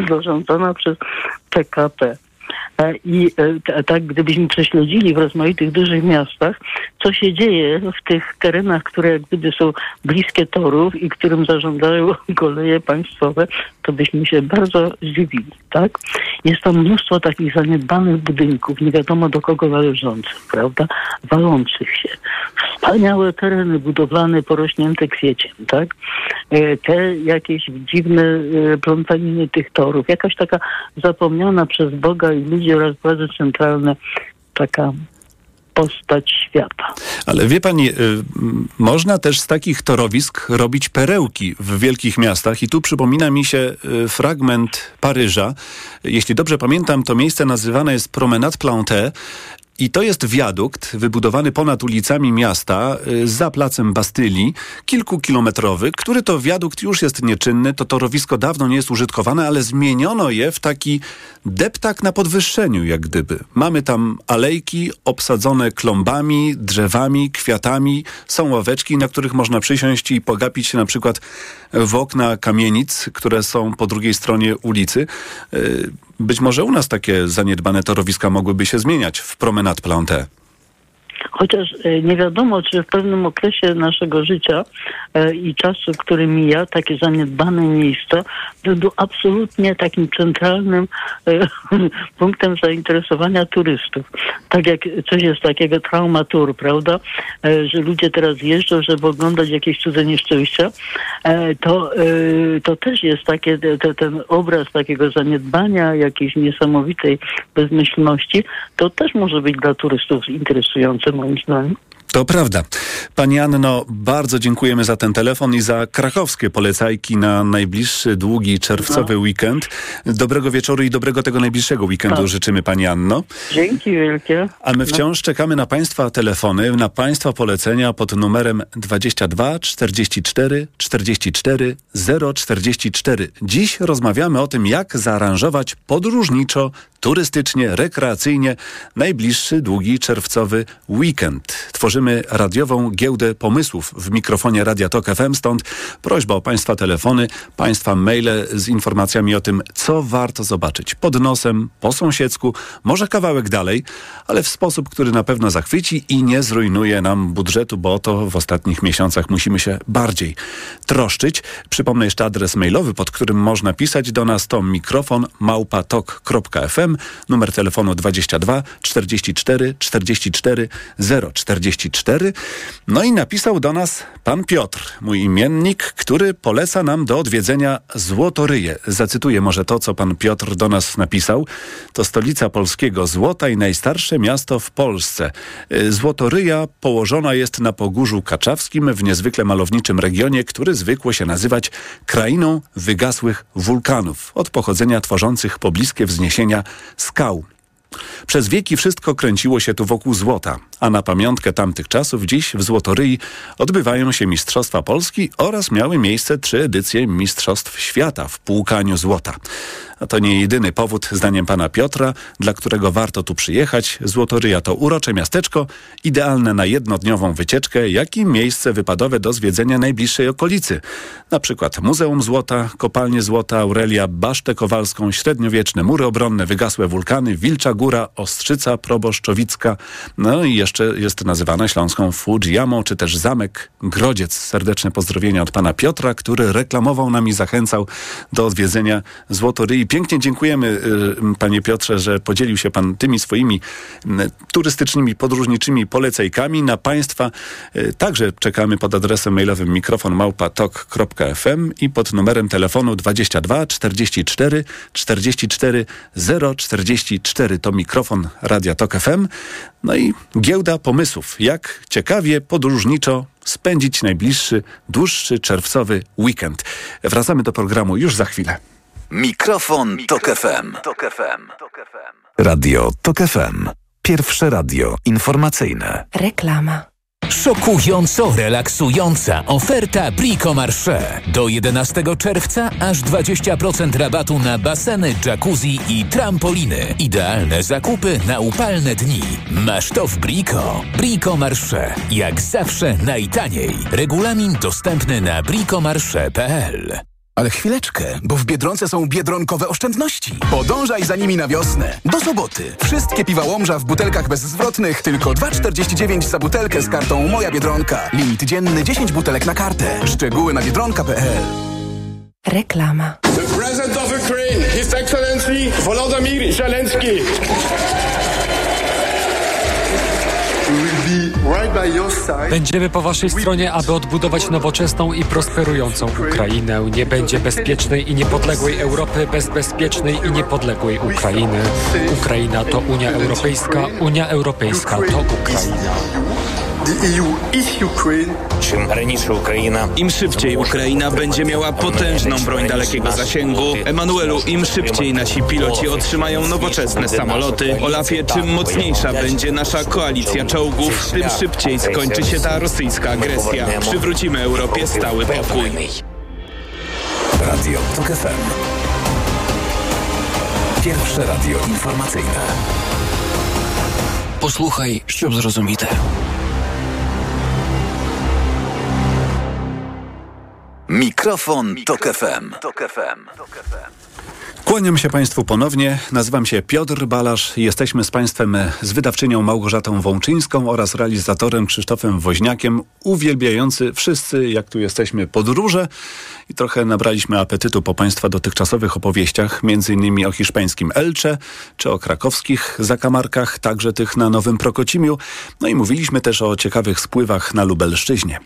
zarządzana przez PKP. E, I e, tak, gdybyśmy prześledzili w rozmaitych dużych miastach, co się dzieje w tych terenach, które jak gdyby są bliskie torów i którym zarządzają koleje państwowe, to byśmy się bardzo zdziwili, tak? Jest tam mnóstwo takich zaniedbanych budynków, nie wiadomo do kogo należących, prawda? Walących się. Wspaniałe tereny budowlane, porośnięte kwieciem, tak? E, Te jakieś dziwne plątaniny tych torów, jakaś taka zapomniana przez Boga i ludzi oraz władze centralne taka postać świata. Ale wie pani, y, można też z takich torowisk robić perełki w wielkich miastach i tu przypomina mi się y, fragment Paryża. Jeśli dobrze pamiętam, to miejsce nazywane jest Promenade Planté. I to jest wiadukt wybudowany ponad ulicami miasta, y, za placem Bastylii, kilkukilometrowy, który to wiadukt już jest nieczynny, to torowisko dawno nie jest użytkowane, ale zmieniono je w taki deptak na podwyższeniu, jak gdyby. Mamy tam alejki obsadzone klombami, drzewami, kwiatami, są ławeczki, na których można przysiąść i pogapić się na przykład w okna kamienic, które są po drugiej stronie ulicy. Być może u nas takie zaniedbane torowiska mogłyby się zmieniać w Promenade Planté. Chociaż e, nie wiadomo, czy w pewnym okresie naszego życia e, i czasu, który mija, takie zaniedbane miejsca będą absolutnie takim centralnym e, punktem zainteresowania turystów. Tak jak coś jest takiego trauma tour, prawda? Że ludzie teraz jeżdżą, żeby oglądać jakieś cudze nieszczęścia, to, to też jest takie, te, ten obraz takiego zaniedbania, jakiejś niesamowitej bezmyślności, to też może być dla turystów interesujące moim zdaniem. To prawda. Pani Anno, bardzo dziękujemy za ten telefon i za krakowskie polecajki na najbliższy, długi, czerwcowy no. weekend. Dobrego wieczoru i dobrego tego najbliższego weekendu no. życzymy Pani Anno. Dzięki wielkie. A my no. wciąż no. czekamy na Państwa telefony, na Państwa polecenia pod numerem 22 44 44 044. Dziś rozmawiamy o tym, jak zaaranżować podróżniczo, turystycznie, rekreacyjnie najbliższy, długi, czerwcowy weekend. Tworzymy radiową giełdę pomysłów w mikrofonie Radia Tok FM, stąd prośba o Państwa telefony, Państwa maile z informacjami o tym, co warto zobaczyć pod nosem, po sąsiedzku, może kawałek dalej, ale w sposób, który na pewno zachwyci i nie zrujnuje nam budżetu, bo o to w ostatnich miesiącach musimy się bardziej troszczyć. Przypomnę jeszcze adres mailowy, pod którym można pisać do nas to mikrofon małpatok.fm, numer telefonu 22 44 44 044 no i napisał do nas pan Piotr, mój imiennik, który poleca nam do odwiedzenia Złotoryje. Zacytuję może to, co pan Piotr do nas napisał. To stolica polskiego złota i najstarsze miasto w Polsce. Y, Złotoryja położona jest na Pogórzu Kaczawskim w niezwykle malowniczym regionie, który zwykło się nazywać krainą wygasłych wulkanów, od pochodzenia tworzących pobliskie wzniesienia skał. Przez wieki wszystko kręciło się tu wokół złota, a na pamiątkę tamtych czasów dziś w Złotoryi odbywają się Mistrzostwa Polski oraz miały miejsce trzy edycje Mistrzostw Świata w płukaniu złota. To nie jedyny powód, zdaniem pana Piotra, dla którego warto tu przyjechać. Złotoryja to urocze miasteczko, idealne na jednodniową wycieczkę, jak i miejsce wypadowe do zwiedzenia najbliższej okolicy. Na przykład Muzeum Złota, Kopalnie Złota, Aurelia, Basztę Kowalską, średniowieczne mury obronne, wygasłe wulkany, Wilcza Góra, Ostrzyca, Proboszczowicka, no i jeszcze jest nazywana śląską Fujiyamą, czy też Zamek Grodziec. Serdeczne pozdrowienia od pana Piotra, który reklamował nam i zachęcał do odwiedzenia Złotoryi pięknie dziękujemy, y, panie Piotrze, że podzielił się pan tymi swoimi turystycznymi, podróżniczymi polecajkami. Na państwa y, także czekamy pod adresem mailowym mikrofon małpatok.fm i pod numerem telefonu 22 44 44 044. To mikrofon Radia Tok FM. No i giełda pomysłów. Jak ciekawie, podróżniczo spędzić najbliższy, dłuższy czerwcowy weekend. Wracamy do programu już za chwilę. Mikrofon, Tok FM. Tok FM. Radio Tok FM. Pierwsze radio informacyjne. Reklama. Szokująco relaksująca oferta Brico Marché. Do 11 czerwca aż 20% rabatu na baseny, jacuzzi i trampoliny. Idealne zakupy na upalne dni. Masz to w Brico. Brico Marché. Jak zawsze najtaniej. Regulamin dostępny na bricomarché.pl ale chwileczkę, bo w Biedronce są biedronkowe oszczędności. Podążaj za nimi na wiosnę. Do soboty. Wszystkie piwa Łomża w butelkach bezzwrotnych tylko 2,49 za butelkę z kartą Moja Biedronka. Limit dzienny 10 butelek na kartę. Szczegóły na biedronka.pl Reklama. The President of Ukraine, His Excellency Volodymyr Zelensky. Będziemy po waszej stronie, aby odbudować nowoczesną i prosperującą Ukrainę. Nie będzie bezpiecznej i niepodległej Europy bez bezpiecznej i niepodległej Ukrainy. Ukraina to Unia Europejska, Unia Europejska to Ukraina. Im szybciej Ukraina będzie miała potężną broń dalekiego zasięgu, Emanuelu, im szybciej nasi piloci otrzymają nowoczesne samoloty, Olafie, czym mocniejsza będzie nasza koalicja czołgów, tym szybciej skończy się ta rosyjska agresja. Przywrócimy Europie stały pokój. Radio TOK FM. Pierwsze radio informacyjne. Posłuchaj, щоб зрозуміти. Mikrofon, Tok FM. Kłaniam się Państwu ponownie. Nazywam się Piotr Balasz. Jesteśmy z Państwem z wydawczynią Małgorzatą Wączyńską oraz realizatorem Krzysztofem Woźniakiem, uwielbiający wszyscy, jak tu jesteśmy, podróże i trochę nabraliśmy apetytu po Państwa dotychczasowych opowieściach, między innymi o hiszpańskim Elcze, czy o krakowskich zakamarkach, także tych na Nowym Prokocimiu. No i mówiliśmy też o ciekawych spływach na Lubelszczyźnie.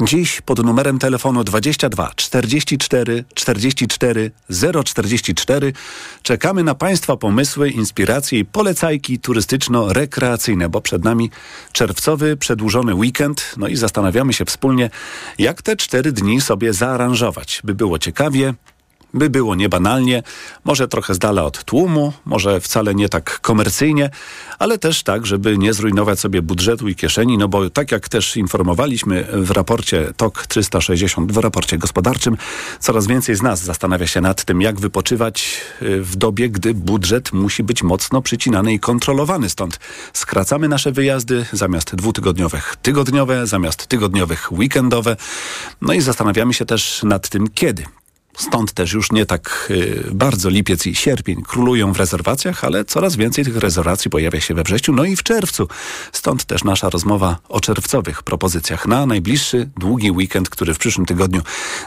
Dziś pod numerem telefonu 22 44 44 044 czekamy na Państwa pomysły, inspiracje i polecajki turystyczno-rekreacyjne, bo przed nami czerwcowy, przedłużony weekend, no i zastanawiamy się wspólnie, jak te cztery dni sobie zaaranżować, by było ciekawie, by było niebanalnie, może trochę z dala od tłumu, może wcale nie tak komercyjnie, ale też tak, żeby nie zrujnować sobie budżetu i kieszeni, no bo tak jak też informowaliśmy w raporcie TOK 360, w raporcie gospodarczym, coraz więcej z nas zastanawia się nad tym, jak wypoczywać y, w dobie, gdy budżet musi być mocno przycinany i kontrolowany. Stąd skracamy nasze wyjazdy zamiast dwutygodniowych tygodniowe, zamiast tygodniowych weekendowe. No i zastanawiamy się też nad tym, kiedy. Stąd też już nie tak y, bardzo lipiec i sierpień królują w rezerwacjach, ale coraz więcej tych rezerwacji pojawia się we wrześniu, no i w czerwcu. Stąd też nasza rozmowa o czerwcowych propozycjach na najbliższy długi weekend, który w przyszłym tygodniu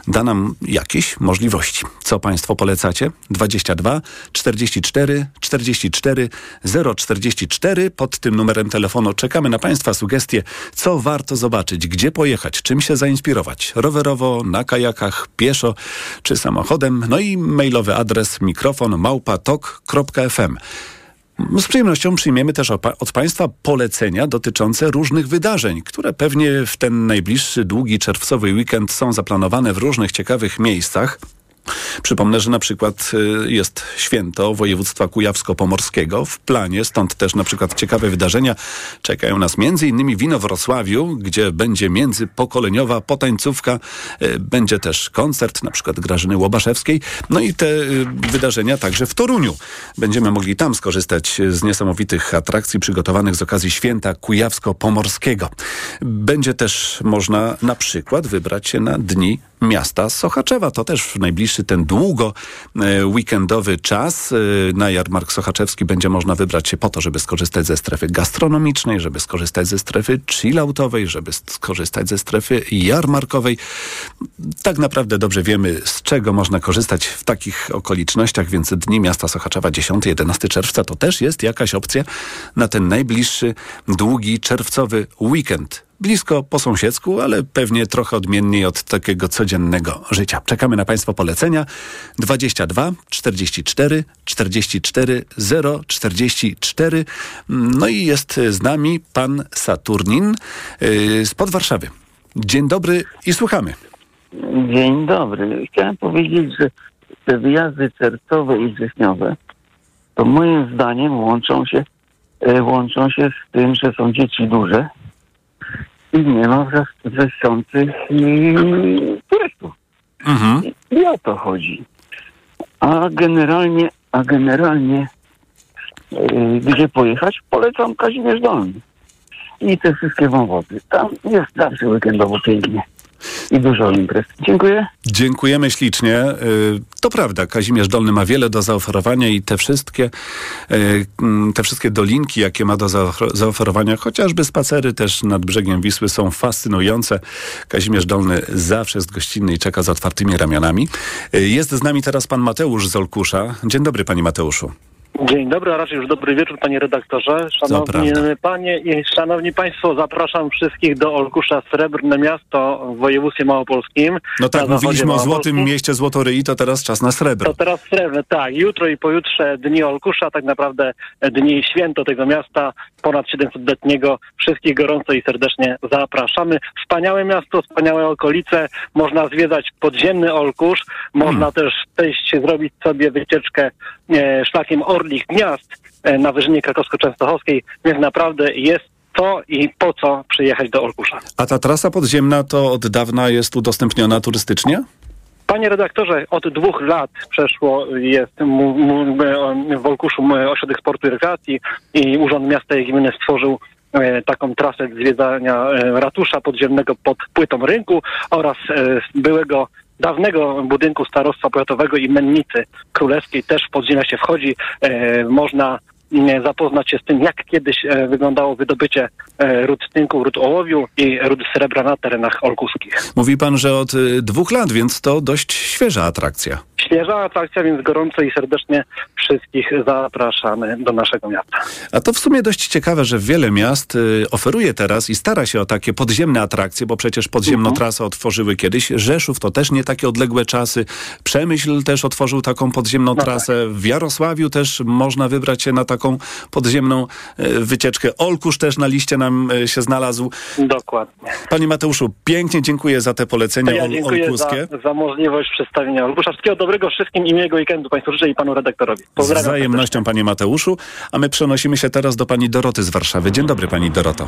da nam jakieś możliwości. Co Państwo polecacie? 22 44 44 044. Pod tym numerem telefonu czekamy na Państwa sugestie, co warto zobaczyć, gdzie pojechać, czym się zainspirować. Rowerowo, na kajakach, pieszo czy samochodem. No i mailowy adres mikrofon małpatok.fm. Z przyjemnością przyjmiemy też od Państwa polecenia dotyczące różnych wydarzeń, które pewnie w ten najbliższy, długi czerwcowy weekend są zaplanowane w różnych ciekawych miejscach. Przypomnę, że na przykład y, jest święto województwa kujawsko-pomorskiego w planie, stąd też na przykład ciekawe wydarzenia czekają nas innymi wino w Wrocławiu, gdzie będzie międzypokoleniowa potańcówka, y, będzie też koncert na przykład Grażyny Łobaszewskiej, no i te y, wydarzenia także w Toruniu. Będziemy mogli tam skorzystać z niesamowitych atrakcji przygotowanych z okazji święta kujawsko-pomorskiego. Będzie też można na przykład wybrać się na dni miasta Sochaczewa. To też w najbliższy ten długo e, weekendowy czas e, na jarmark sochaczewski będzie można wybrać się po to, żeby skorzystać ze strefy gastronomicznej, żeby skorzystać ze strefy chilloutowej, żeby skorzystać ze strefy jarmarkowej. Tak naprawdę dobrze wiemy, z czego można korzystać w takich okolicznościach, więc Dni Miasta Sochaczewa 10-11 czerwca to też jest jakaś opcja na ten najbliższy, długi, czerwcowy weekend blisko po sąsiedzku, ale pewnie trochę odmienniej od takiego codziennego życia. Czekamy na Państwa polecenia 22 44 44 044. No i jest z nami pan Saturnin yy, spod Warszawy. Dzień dobry i słuchamy. Dzień dobry. Chciałem powiedzieć, że te wyjazdy czerwcowe i wrześniowe to moim zdaniem łączą się, e, łączą się z tym, że są dzieci duże, i nie ma wreszczących turystów. Mhm. I o to chodzi. A generalnie, a generalnie yy, gdzie pojechać? Polecam Kazimierz Dolny. I te wszystkie wąwozy. Tam jest zawsze weekendowo pięknie i dużo imprez. Dziękuję. Dziękujemy ślicznie. Y, to prawda, Kazimierz Dolny ma wiele do zaoferowania i te wszystkie, y, mm, te wszystkie dolinki, jakie ma do zaoferowania, chociażby spacery też nad brzegiem Wisły są fascynujące. Kazimierz Dolny zawsze jest gościnny i czeka z otwartymi ramionami. Y, jest z nami teraz pan Mateusz z Olkusza. Dzień dobry, panie Mateuszu. Dzień dobry, a raczej już dobry wieczór, panie redaktorze. Szanowni panie i szanowni państwo, zapraszam wszystkich do Olkusza Srebrne Miasto w województwie małopolskim. No tak, mówiliśmy o złotym mieście Złotoryi, to teraz czas na srebro. To teraz srebrne, tak. Jutro i pojutrze dni Olkusza, tak naprawdę dni święto tego miasta, ponad 700-letniego. Wszystkich gorąco i serdecznie zapraszamy. Wspaniałe miasto, wspaniałe okolice. Można zwiedzać podziemny Olkusz, można hmm. też przejść, zrobić sobie wycieczkę e, szlakiem Orli Orlich Gniazd e, na Wyżynie Krakowsko-Częstochowskiej, więc naprawdę jest to i po co przyjechać do Olkusza. A ta trasa podziemna to od dawna jest udostępniona turystycznie? Panie redaktorze, od dwóch lat przeszło jest w Olkuszu Ośrodek Sportu i Rekreacji i Urząd Miasta i Gminy stworzył e, taką trasę zwiedzania e, ratusza podziemnego pod płytą rynku oraz byłego dawnego budynku starostwa powiatowego i mennicy królewskiej też w podziemia się wchodzi. E, można zapoznać się z tym, jak kiedyś e, wyglądało wydobycie e, ród tynku, ród ołowiu i ród srebra na terenach olkuskich. Mówi pan, że od dwóch lat, więc to dość świeża atrakcja. Świeża atrakcja, więc gorąco i serdecznie wszystkich zapraszamy do naszego miasta. A to w sumie dość ciekawe, że wiele miast oferuje teraz i stara się o takie podziemne atrakcje, bo przecież podziemną trasę otworzyły kiedyś. Rzeszów to też nie takie odległe czasy. Przemyśl też otworzył taką podziemną trasę. W Jarosławiu też można wybrać się na taką podziemną y, wycieczkę. Olkusz też na liście nam y, się znalazł. Dokładnie. Panie Mateuszu, pięknie dziękuję za te To polecenia ja dziękuję olkuskie. za, za możliwość przedstawienia Olkusza. Wszystkiego dobrego wszystkim i miłego weekendu Państwu życzę i Panu redaktorowi. Z Pozdrawiam. wzajemnością, panie Mateuszu. A my przenosimy się teraz do pani Doroty z Warszawy. Dzień dobry, pani Doroto.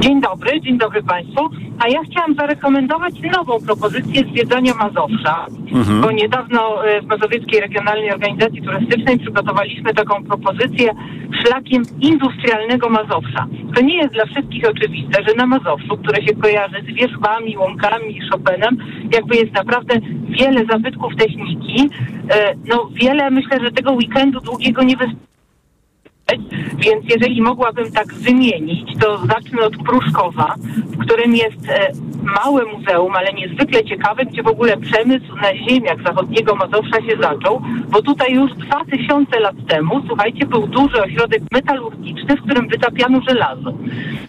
Dzień dobry, dzień dobry Państwu. A ja chciałam zarekomendować nową propozycję zwiedzania Mazowsza, Mhm. bo niedawno e, w Mazowieckiej Regionalnej Organizacji Turystycznej przygotowaliśmy taką propozycję szlakiem industrialnego Mazowsza. To nie jest dla wszystkich oczywiste, że na Mazowszu, które się kojarzy z wierzbami, łąkami i Chopinem, jakby jest naprawdę wiele zabytków techniki. E, No wiele, myślę, że tego weekendu długiego nie wystarczy. Więc jeżeli mogłabym tak wymienić, to zacznę od Pruszkowa, w którym jest e, małe muzeum, ale niezwykle ciekawe, gdzie w ogóle przemysł na ziemiach zachodniego Mazowsza się zaczął, bo tutaj już 2000 lat temu, słuchajcie, był duży ośrodek metalurgiczny, w którym wytapiano żelazo.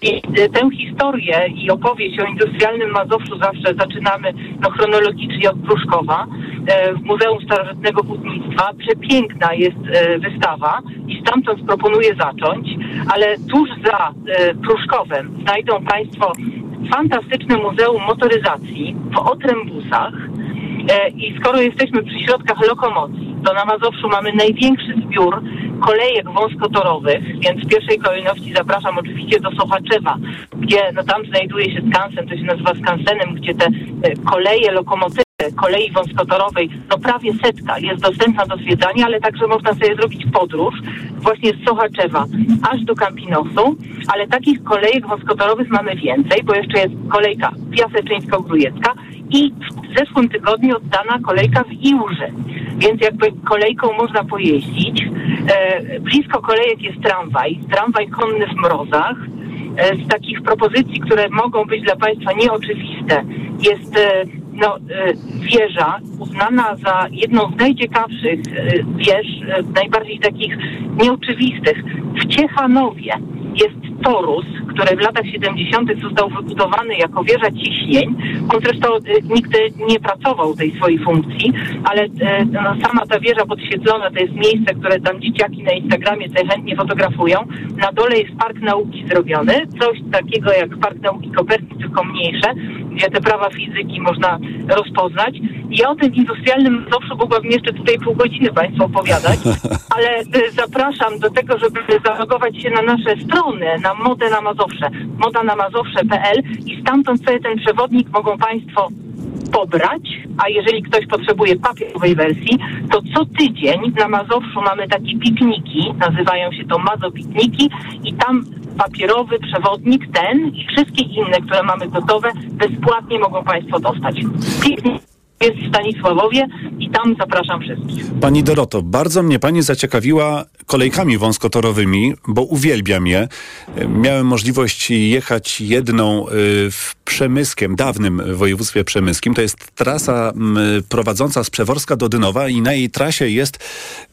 I e, tę historię i opowieść o industrialnym Mazowszu zawsze zaczynamy no, chronologicznie od Pruszkowa e, w Muzeum Starożytnego Hutnictwa. Przepiękna jest wystawa i stamtąd proponuję zacząć, ale tuż za e, Pruszkowem znajdą Państwo fantastyczne Muzeum Motoryzacji w Otrębusach. E, I skoro jesteśmy przy środkach lokomocji, to na Mazowszu mamy największy zbiór kolejek wąskotorowych, więc w pierwszej kolejności zapraszam oczywiście do Sochaczewa, gdzie no tam znajduje się skansen, to się nazywa skansenem, gdzie te e, koleje lokomotywy kolei wąskotorowej, no prawie setka jest dostępna do zwiedzania, ale także można sobie zrobić podróż właśnie z Sochaczewa aż do Campinosu, ale takich kolejek wąskotorowych mamy więcej, bo jeszcze jest kolejka Piaseczyńsko-Grujecka i w zeszłym tygodniu oddana kolejka w Iłży, więc jakby kolejką można pojeździć. E, blisko kolejek jest tramwaj, tramwaj konny w mrozach, E, z takich propozycji, które mogą być dla Państwa nieoczywiste, jest e, no, e, wieża uznana za jedną z najciekawszych e, wież, e, najbardziej takich nieoczywistych. W Ciechanowie jest torus, który w latach 70. został wybudowany jako wieża ciśnień. On zresztą e, nigdy nie pracował tej swojej funkcji, ale e, no, sama ta wieża podświetlona to jest miejsce, które tam dzieciaki na Instagramie sobie chętnie fotografują. Na dole jest park nauki zrobiony, coś takiego jak park nauki Kopernik, tylko mniejsze, gdzie te prawa fizyki można rozpoznać. Ja o tym industrialnym zawsze mogłabym jeszcze tutaj pół godziny Państwu opowiadać, ale y, zapraszam do tego, żeby zalogować się na nasze strony, na modę na Mazowsze, moda na mazowsze.pl i stamtąd sobie ten przewodnik mogą Państwo pobrać, a jeżeli ktoś potrzebuje papierowej wersji, to co tydzień na Mazowszu mamy takie pikniki, nazywają się to Mazopikniki i tam papierowy przewodnik ten i wszystkie inne, które mamy gotowe, bezpłatnie mogą Państwo dostać. Piknik jest w Stanisławowie i tam zapraszam wszystkich. Pani Doroto, bardzo mnie pani zaciekawiła kolejkami wąskotorowymi, bo uwielbiam je. Miałem możliwość jechać jedną y, w Przemyskiem, dawnym województwie przemyskim. To jest trasa m, prowadząca z Przeworska do Dynowa i na jej trasie jest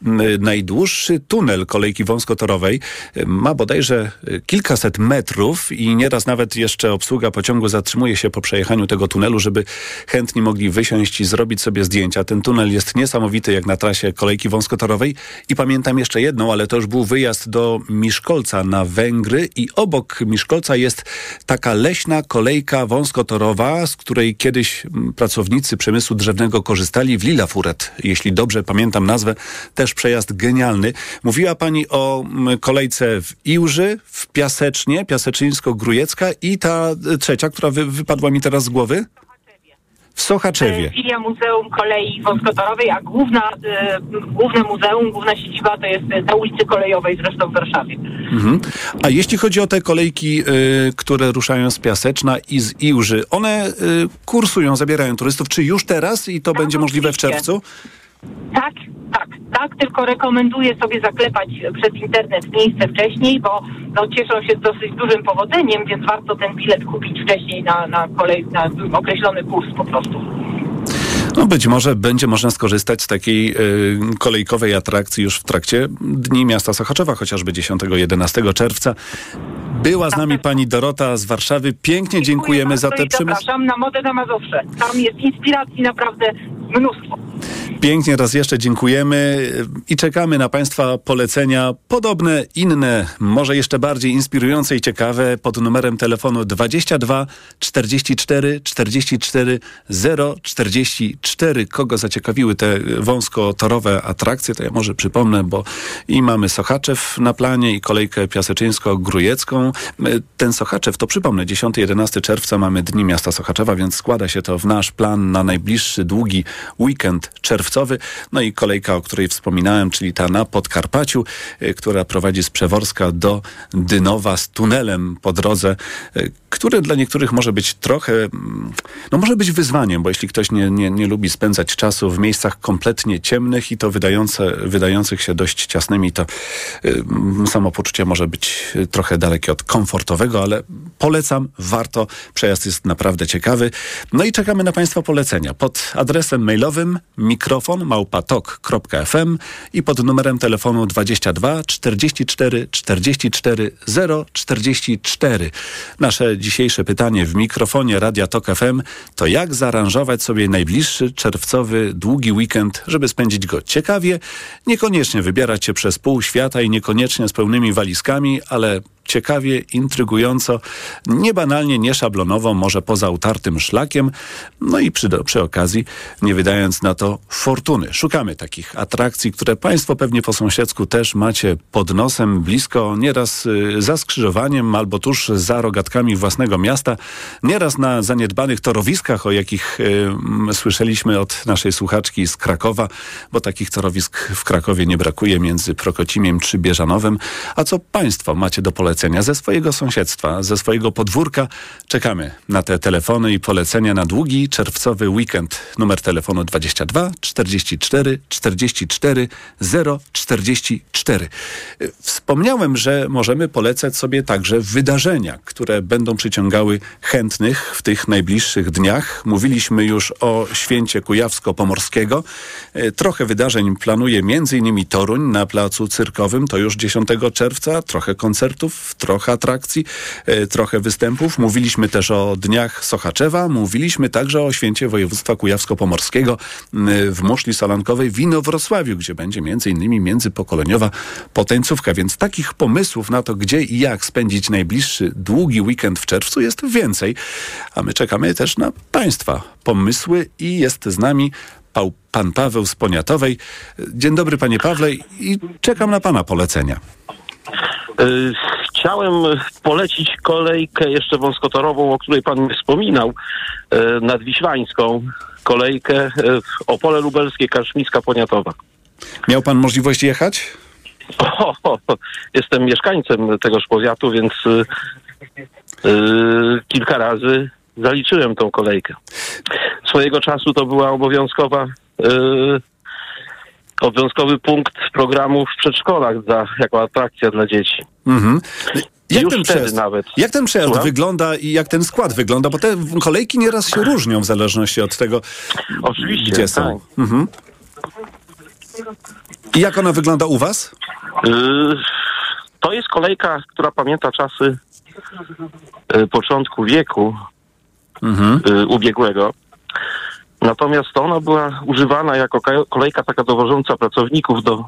m, najdłuższy tunel kolejki wąskotorowej. Ma bodajże kilkaset metrów i nieraz nawet jeszcze obsługa pociągu zatrzymuje się po przejechaniu tego tunelu, żeby chętni mogli wysiąść i zrobić sobie zdjęcia. Ten tunel jest niesamowity jak na trasie kolejki wąskotorowej i pamiętam jeszcze jedną, ale to już był wyjazd do Miszkolca na Węgry i obok Miszkolca jest taka leśna kolejka wąskotorowa, z której kiedyś mm, pracownicy przemysłu drzewnego korzystali w Lilafuret, jeśli dobrze pamiętam nazwę, też przejazd genialny. Mówiła pani o mm, kolejce w Iłży, w Piasecznie, Piaseczyńsko-Grujecka i ta y, trzecia, która wy, wypadła mi teraz z głowy? W Sochaczewie. Filia Muzeum Kolei Wąskotorowej, a główna, e, główne muzeum, główna siedziba to jest e, na ulicy Kolejowej zresztą w Warszawie. Mhm. A jeśli chodzi o te kolejki, które ruszają z Piaseczna i z Iłży, one kursują, zabierają turystów. Czy już teraz i to będzie możliwe w czerwcu? Tak, tak, tak, tylko rekomenduję sobie zaklepać przez internet miejsce wcześniej, bo no, cieszą się z dosyć dużym powodzeniem, więc warto ten bilet kupić wcześniej na, na, kolej, na określony kurs po prostu. No być może będzie można skorzystać z takiej y, kolejkowej atrakcji już w trakcie Dni Miasta Sochaczewa, chociażby 10-11 czerwca. Była z nami pani Dorota z Warszawy. Pięknie dziękujemy za te I przemysły. zapraszam na Modę na Mazowsze. Tam jest inspiracji naprawdę mnóstwo. Pięknie raz jeszcze dziękujemy i czekamy na Państwa polecenia podobne, inne, może jeszcze bardziej inspirujące i ciekawe pod numerem telefonu 22 44 44 044. Kogo zaciekawiły te wąskotorowe atrakcje, to ja może przypomnę, bo i mamy Sochaczew na planie i kolejkę piaseczyńsko-grujecką. Ten Sochaczew, to przypomnę, 10-11 czerwca mamy Dni Miasta Sochaczewa, więc składa się to w nasz plan na najbliższy długi weekend czerwcowy. No i kolejka, o której wspominałem, czyli ta na Podkarpaciu, y, która prowadzi z Przeworska do Dynowa z tunelem po drodze, y, który dla niektórych może być trochę, mm, no może być wyzwaniem, bo jeśli ktoś nie, nie, nie lubi spędzać czasu w miejscach kompletnie ciemnych i to wydające, wydających się dość ciasnymi, to y, samopoczucie może być y, trochę dalekie od komfortowego, ale polecam, warto. Przejazd jest naprawdę ciekawy. No i czekamy na Państwa polecenia pod adresem mailowym mikrofon małpatok.fm i pod numerem telefonu 22 44 44 044. Nasze dzisiejsze pytanie w mikrofonie Radia Tok FM to jak zaaranżować sobie najbliższy czerwcowy długi weekend, żeby spędzić go ciekawie, niekoniecznie wybierać się przez pół świata i niekoniecznie z pełnymi walizkami, ale ciekawie, intrygująco, niebanalnie, nieszablonowo, może poza utartym szlakiem, no i przy, przy okazji nie wydając na to fortuny. Szukamy takich atrakcji, które Państwo pewnie po sąsiedzku też macie pod nosem, blisko, nieraz y, za skrzyżowaniem albo tuż za rogatkami własnego miasta, nieraz na zaniedbanych torowiskach, o jakich y, słyszeliśmy od naszej słuchaczki z Krakowa, bo takich torowisk w Krakowie nie brakuje między Prokocimiem czy Bieżanowem. A co Państwo macie do polecenia ze swojego sąsiedztwa, ze swojego podwórka? Czekamy na te telefony i polecenia na długi czerwcowy weekend. Numer telefonu 22 44 44 044. Wspomniałem, że możemy polecać sobie także wydarzenia, które będą przyciągały chętnych w tych najbliższych dniach. Mówiliśmy już o święcie Kujawsko-Pomorskiego. E, Trochę wydarzeń planuje m.in. Toruń na placu cyrkowym, to już 10 czerwca. Trochę koncertów, trochę atrakcji, e, trochę występów. Mówiliśmy też o Dniach Sochaczewa. Mówiliśmy także o święcie województwa Kujawsko-Pomorskiego w Muszli Solankowej w Inowrocławiu, gdzie będzie m.in. międzypokoleniowa potańcówka. Więc takich pomysłów na to, gdzie i jak spędzić najbliższy długi weekend w czerwcu jest więcej. A my czekamy też na Państwa pomysły i jest z nami pan Paweł z Poniatowej. Dzień dobry panie Pawle i czekam na pana polecenia. Chciałem polecić kolejkę jeszcze wąskotorową, o której pan wspominał, y, nadwiślańską. Kolejkę y, Opole Lubelskie, Kaszmiska, Poniatowa. Miał pan możliwość jechać? O, o, o, jestem mieszkańcem tegoż powiatu, więc kilka razy zaliczyłem tą kolejkę. Swojego czasu to była obowiązkowa y, obowiązkowy punkt programu w przedszkolach dla, jako atrakcja dla dzieci. Mhm. Jak Już ten, przejazd, nawet. jak ten przejazd Słucham? wygląda i jak ten skład wygląda? Bo te kolejki nieraz się różnią w zależności od tego, Oczywiście, gdzie są. tak. Mhm. I jak ona wygląda u was? Y, To jest kolejka, która pamięta czasy y, początku wieku Mhm. y, ubiegłego. Natomiast ona była używana jako ka- kolejka taka dowożąca pracowników do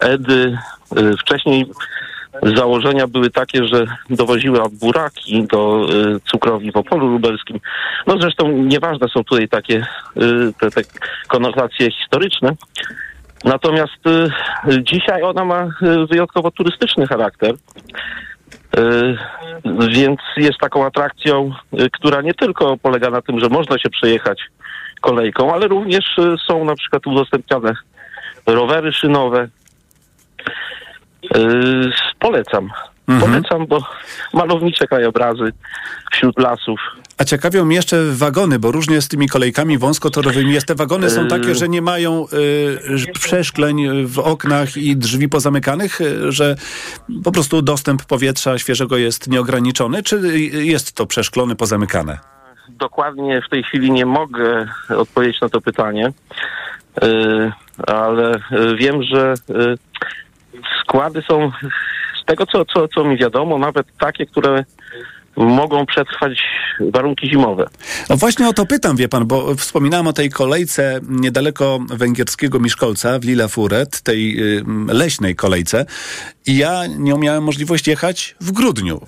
Edy. Y, Wcześniej założenia były takie, że dowoziła buraki do y, cukrowni w Opolu Lubelskim. No zresztą nieważne są tutaj takie y, te, te konotacje historyczne. Natomiast dzisiaj ona ma wyjątkowo turystyczny charakter. Więc jest taką atrakcją, która nie tylko polega na tym, że można się przejechać kolejką, ale również y, są na przykład udostępniane rowery szynowe. Y, Polecam. Mhm. Polecam, bo malownicze krajobrazy wśród lasów. A ciekawią mnie jeszcze wagony, bo różnie z tymi kolejkami wąskotorowymi jest. Te wagony są takie, że nie mają y, przeszkleń w oknach i drzwi pozamykanych, y, że po prostu dostęp powietrza świeżego jest nieograniczony, czy jest to przeszklone, pozamykane? Dokładnie w tej chwili nie mogę odpowiedzieć na to pytanie, y, ale y, wiem, że y, składy są z tego, co, co, co mi wiadomo, nawet takie, które mogą przetrwać warunki zimowe. No właśnie o to pytam, wie pan, bo wspominałem o tej kolejce niedaleko węgierskiego Miszkolca w Lila Furet, tej y, leśnej kolejce i ja nie miałem możliwości jechać w grudniu,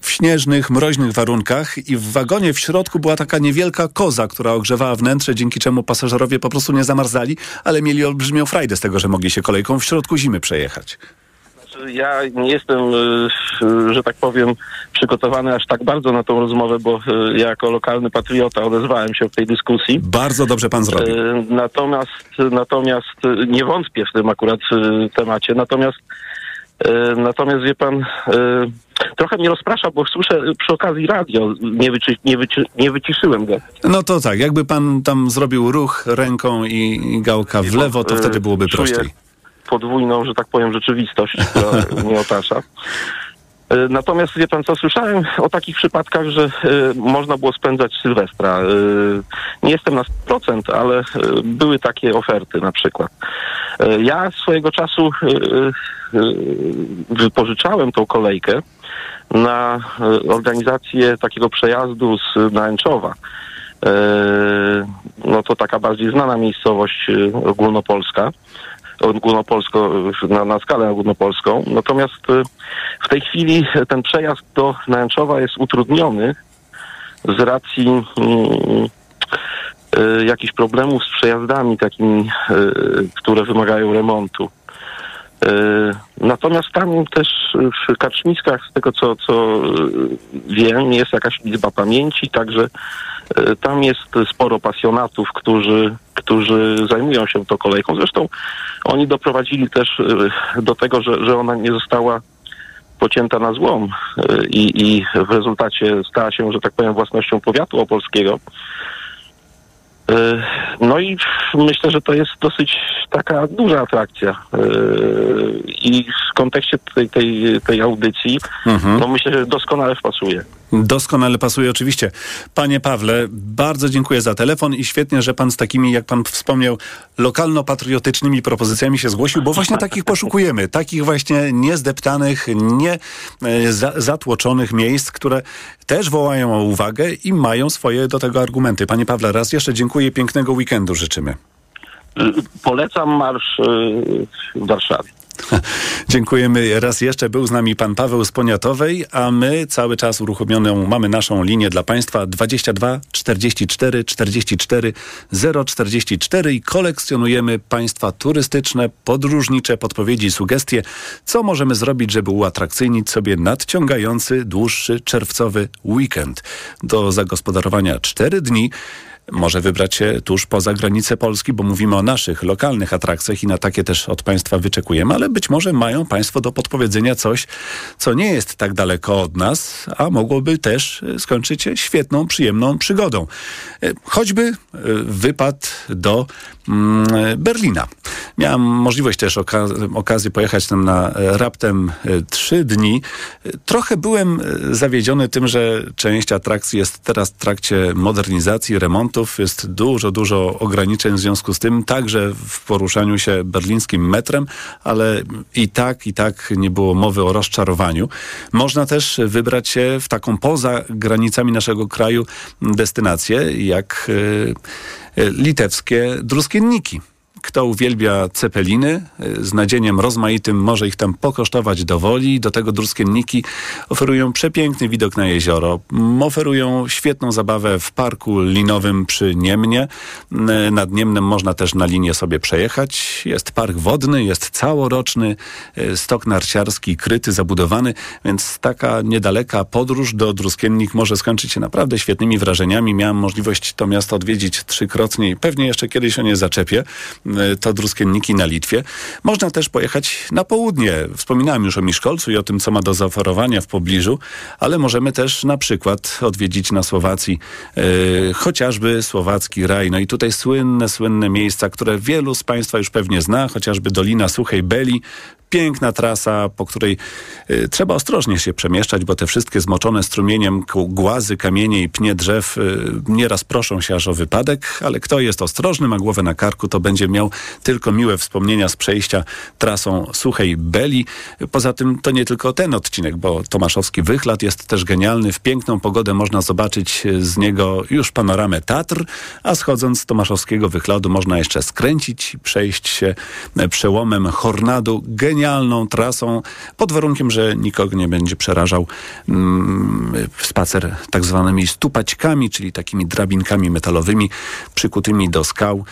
w śnieżnych, mroźnych warunkach i w wagonie w środku była taka niewielka koza, która ogrzewała wnętrze, dzięki czemu pasażerowie po prostu nie zamarzali, ale mieli olbrzymią frajdę z tego, że mogli się kolejką w środku zimy przejechać. Ja nie jestem, y, że tak powiem, przygotowany aż tak bardzo na tą rozmowę, bo y, jako lokalny patriota odezwałem się w tej dyskusji. Bardzo dobrze pan zrobił. Y, Natomiast, natomiast nie wątpię w tym akurat temacie. Natomiast, natomiast wie pan, trochę mnie rozprasza, bo słyszę przy okazji radio. Nie, wyci, nie, wyci, nie wyciszyłem go. No to tak, jakby pan tam zrobił ruch ręką i, gałka w lewo, to wtedy byłoby czuję prościej. Podwójną, że tak powiem, rzeczywistość, która mnie otacza. Y, Natomiast wie pan co, słyszałem o takich przypadkach, że y, można było spędzać Sylwestra. Y, nie jestem na 100%, ale y, były takie oferty na przykład. Ja swojego czasu wypożyczałem tą kolejkę na organizację takiego przejazdu z Nałęczowa. No to taka bardziej znana miejscowość ogólnopolska ogólnopolsko, na, na skalę ogólnopolską. Natomiast y, w tej chwili ten przejazd do Nęczowa jest utrudniony z racji mm, y, jakichś problemów z przejazdami takimi, y, które wymagają remontu. Natomiast tam też w Kaczmiskach, z tego co, co wiem, jest jakaś liczba pamięci, także tam jest sporo pasjonatów, którzy, którzy zajmują się tą kolejką. Zresztą oni doprowadzili też y, do tego, że, że ona nie została pocięta na złom y, i, i w rezultacie stała się, że tak powiem, własnością powiatu opolskiego. No i myślę, że to jest dosyć taka duża atrakcja. I w kontekście tej, tej, tej audycji, Mhm. no myślę, że doskonale wpasuje. Doskonale pasuje oczywiście. Panie Pawle, bardzo dziękuję za telefon i świetnie, że pan z takimi, jak pan wspomniał, lokalno-patriotycznymi propozycjami się zgłosił, bo właśnie takich poszukujemy. Takich właśnie niezdeptanych, nie e, za, zatłoczonych miejsc, które też wołają o uwagę i mają swoje do tego argumenty. Panie Pawle, raz jeszcze dziękuję, pięknego weekendu życzymy. Polecam marsz y, w Warszawie. Dziękujemy raz jeszcze. Był z nami pan Paweł z Poniatowej, a my cały czas uruchomioną mamy naszą linię dla państwa 22 44 44 044 i kolekcjonujemy państwa turystyczne, podróżnicze podpowiedzi, sugestie, co możemy zrobić, żeby uatrakcyjnić sobie nadciągający, dłuższy, czerwcowy weekend. Do zagospodarowania cztery dni może wybrać się tuż poza granice Polski, bo mówimy o naszych lokalnych atrakcjach i na takie też od Państwa wyczekujemy, ale być może mają Państwo do podpowiedzenia coś, co nie jest tak daleko od nas, a mogłoby też e, skończyć się świetną, przyjemną przygodą. E, Choćby e, wypad do Berlina. Miałem możliwość też oka- okazję pojechać tam na e, raptem e, trzy dni. Trochę byłem e, zawiedziony tym, że część atrakcji jest teraz w trakcie modernizacji, remontów. Jest dużo, dużo ograniczeń w związku z tym, także w poruszaniu się berlińskim metrem, ale i tak, i tak nie było mowy o rozczarowaniu. Można też wybrać się w taką poza granicami naszego kraju destynację, jak litewskie druskienniki. Kto uwielbia cepeliny, y, z nadzieniem rozmaitym może ich tam pokosztować do woli. Do tego druskienniki oferują przepiękny widok na jezioro. Oferują świetną zabawę w parku linowym przy Niemnie. Nad Niemnem można też na linię sobie przejechać. Jest park wodny, jest całoroczny, y, stok narciarski kryty, zabudowany, więc taka niedaleka podróż do Druskiennik może skończyć się naprawdę świetnymi wrażeniami. Miałem możliwość to miasto odwiedzić trzykrotnie i pewnie jeszcze kiedyś o nie zaczepię. Y, to Druskienniki na Litwie. Można też pojechać na południe. Wspominałem już o Miszkolcu i o tym, co ma do zaoferowania w pobliżu, ale możemy też na przykład odwiedzić na Słowacji y, chociażby słowacki raj. No i tutaj słynne, słynne miejsca, które wielu z Państwa już pewnie zna, chociażby Dolina Suchej Beli, piękna trasa, po której y, trzeba ostrożnie się przemieszczać, bo te wszystkie zmoczone strumieniem głazy, kamienie i pnie drzew y, nieraz proszą się aż o wypadek, ale kto jest ostrożny, ma głowę na karku, to będzie miał tylko miłe wspomnienia z przejścia trasą Suchej Beli. Poza tym to nie tylko ten odcinek, bo Tomaszowski Wychlad jest też genialny. W piękną pogodę można zobaczyć z niego już panoramę Tatr, a schodząc z Tomaszowskiego Wychladu można jeszcze skręcić, przejść się przełomem Hornadu. Genialną trasą, pod warunkiem, że nikogo nie będzie przerażał mm, spacer tak zwanymi stupaćkami, czyli takimi drabinkami metalowymi przykutymi do skał,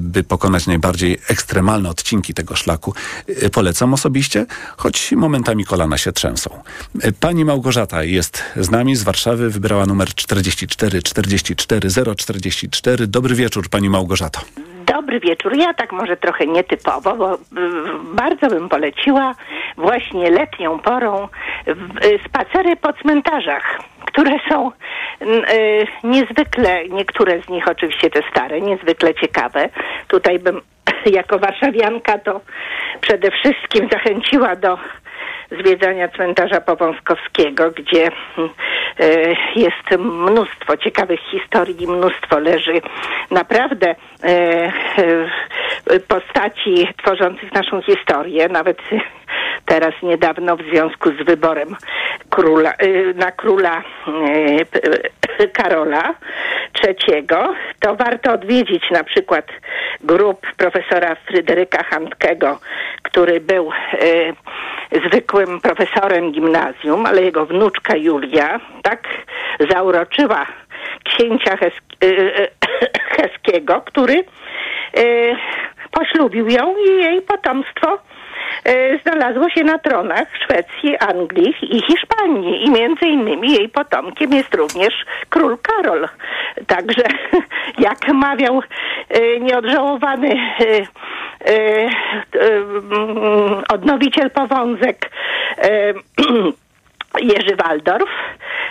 by pokonać najbardziej ekstremalne odcinki tego szlaku. Y, polecam osobiście, choć momentami kolana się trzęsą. Y, pani Małgorzata jest z nami z Warszawy, wybrała numer 44 44 044. Dobry wieczór, pani Małgorzato. Dobry wieczór. Ja tak może trochę nietypowo, bo y, bardzo bym poleciła właśnie letnią porą y, spacery po cmentarzach, które są y, niezwykle, niektóre z nich oczywiście te stare, niezwykle ciekawe. Tutaj bym jako warszawianka to przede wszystkim zachęciła do zwiedzania cmentarza Powązkowskiego, gdzie e, jest mnóstwo ciekawych historii, mnóstwo leży. Naprawdę e, e, postaci tworzących naszą historię, nawet teraz niedawno w związku z wyborem króla, na króla Karola III, to warto odwiedzić na przykład grup profesora Fryderyka Handkego, który był zwykłym profesorem gimnazjum, ale jego wnuczka Julia tak zauroczyła księcia Hes- y, y, Heskiego, który poślubił ją i jej potomstwo znalazło się na tronach Szwecji, Anglii i Hiszpanii i między innymi jej potomkiem jest również król Karol. Także jak mawiał nieodżałowany E, e, odnowiciel powązek e, Jerzy Waldorf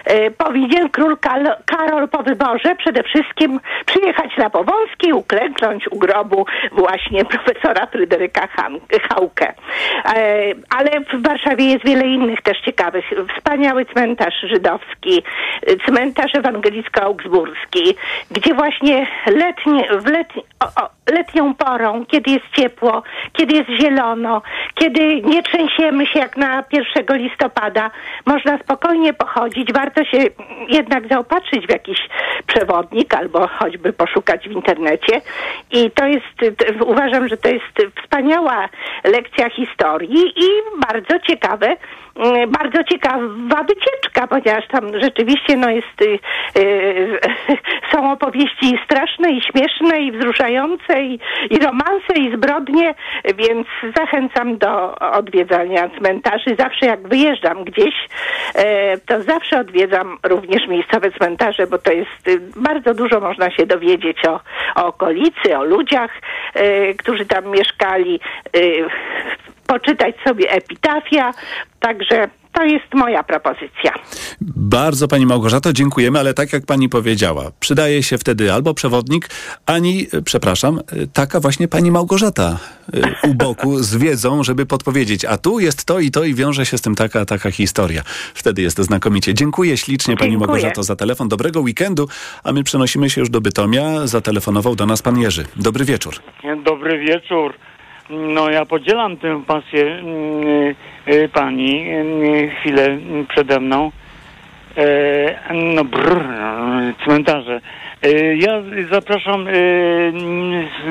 E, powinien król Karol po wyborze przede wszystkim przyjechać na Powązki, uklęknąć u grobu właśnie profesora Fryderyka Hauke. E, ale w Warszawie jest wiele innych też ciekawych. Wspaniały cmentarz żydowski, cmentarz ewangelicko-augsburski, gdzie właśnie letnie, w letni, o, o, letnią porą, kiedy jest ciepło, kiedy jest zielono, kiedy nie trzęsiemy się jak na 1 listopada, można spokojnie pochodzić. Warto się jednak zaopatrzyć w jakiś przewodnik albo choćby poszukać w internecie. I to jest, uważam, że to jest wspaniała lekcja historii i bardzo ciekawe bardzo ciekawa wycieczka, ponieważ tam rzeczywiście no jest, y, y, są opowieści straszne i śmieszne i wzruszające i, i romanse i zbrodnie, więc zachęcam do odwiedzania cmentarzy. Zawsze jak wyjeżdżam gdzieś, e, to zawsze odwiedzam również miejscowe cmentarze, bo to jest y, bardzo dużo można się dowiedzieć o, o okolicy, o ludziach, e, którzy tam mieszkali poczytać sobie epitafia, także to jest moja propozycja. Bardzo Pani Małgorzato, dziękujemy, ale tak jak Pani powiedziała, przydaje się wtedy albo przewodnik, ani, przepraszam, taka właśnie Pani Małgorzata y, u boku z wiedzą, żeby podpowiedzieć, a tu jest to i to i wiąże się z tym taka, taka historia. Wtedy jest to znakomicie. Dziękuję ślicznie Pani Dziękuję. Małgorzato za telefon. Dobrego weekendu, a my przenosimy się już do Bytomia. Zatelefonował do nas Pan Jerzy. Dobry wieczór. Dobry wieczór. No ja podzielam tę pasję mm, y, y, pani y, chwilę przede mną. E, no brr, cmentarze. E, ja zapraszam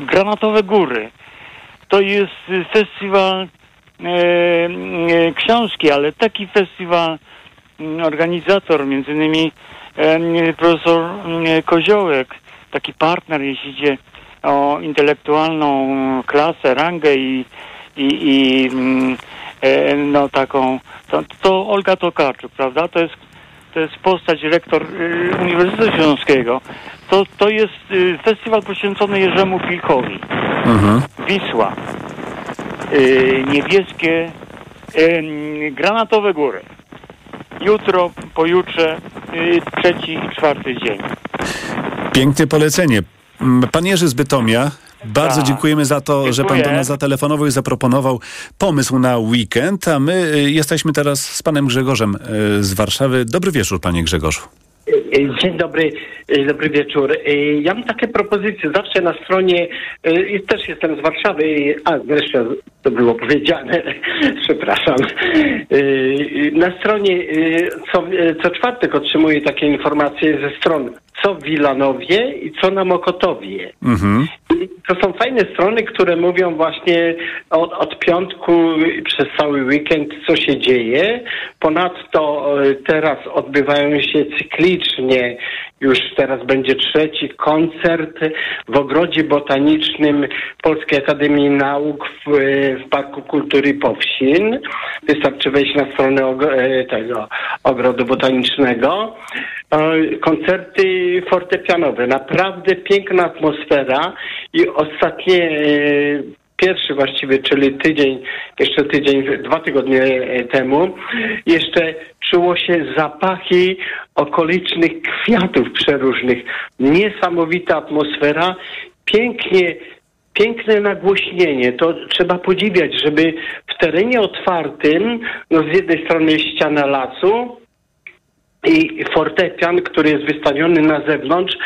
Granatowe Góry. To jest festiwal książki, ale taki festiwal mm, organizator, między innymi profesor Koziołek, taki partner, jeśli idzie o intelektualną klasę, rangę i, i, i mm, e, no taką, to, to Olga Tokarczuk, prawda? To jest to jest postać rektor y, Uniwersytetu Śląskiego, to, to jest y, festiwal poświęcony Jerzemu Pilkowi. Mhm. Wisła. Y, niebieskie, granatowe góry. Jutro, pojutrze, trzeci i czwarty dzień. Piękne polecenie. Mm, Pan Jerzy z Bytomia, bardzo Tak. dziękujemy za to, że pan do Dziękuję. nas zatelefonował i zaproponował pomysł na weekend, a my y, jesteśmy teraz z panem Grzegorzem y, z Warszawy. Dobry wieczór, panie Grzegorzu. Dzień dobry, e, dobry wieczór. Ja mam takie propozycje. Zawsze na stronie, też jestem z Warszawy, a zresztą to było powiedziane, przepraszam. Na stronie co, co czwartek otrzymuję takie informacje ze stron co w Wilanowie i co na Mokotowie. Mhm. To są fajne strony, które mówią właśnie od, od piątku przez cały weekend, co się dzieje. Ponadto e, teraz odbywają się cyklicznie, już teraz będzie trzeci koncert w Ogrodzie Botanicznym Polskiej Akademii Nauk w, w Parku Kultury Powsin. Wystarczy wejść na stronę e, tego Ogrodu Botanicznego. E, Koncerty fortepianowe. Naprawdę piękna atmosfera i ostatnie e, pierwszy właściwie, czyli tydzień, jeszcze tydzień, dwa tygodnie e, temu, jeszcze czuło się zapachy okolicznych kwiatów przeróżnych. Niesamowita atmosfera, pięknie piękne nagłośnienie. To trzeba podziwiać, żeby w terenie otwartym, no z jednej strony ściana lasu, i fortepian, który jest wystawiony na zewnątrz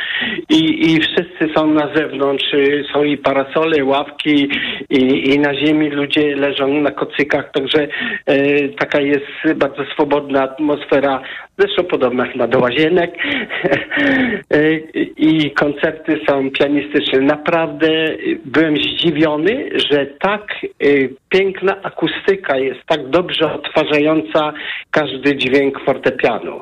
i, i wszyscy są na zewnątrz. y, Są i parasole, ławki i, i na ziemi ludzie leżą na kocykach, także e, taka jest bardzo swobodna atmosfera, zresztą podobna chyba do łazienek E, i koncerty są pianistyczne. Naprawdę y, byłem zdziwiony, że tak y, piękna akustyka jest, tak dobrze odtwarzająca każdy dźwięk fortepianu.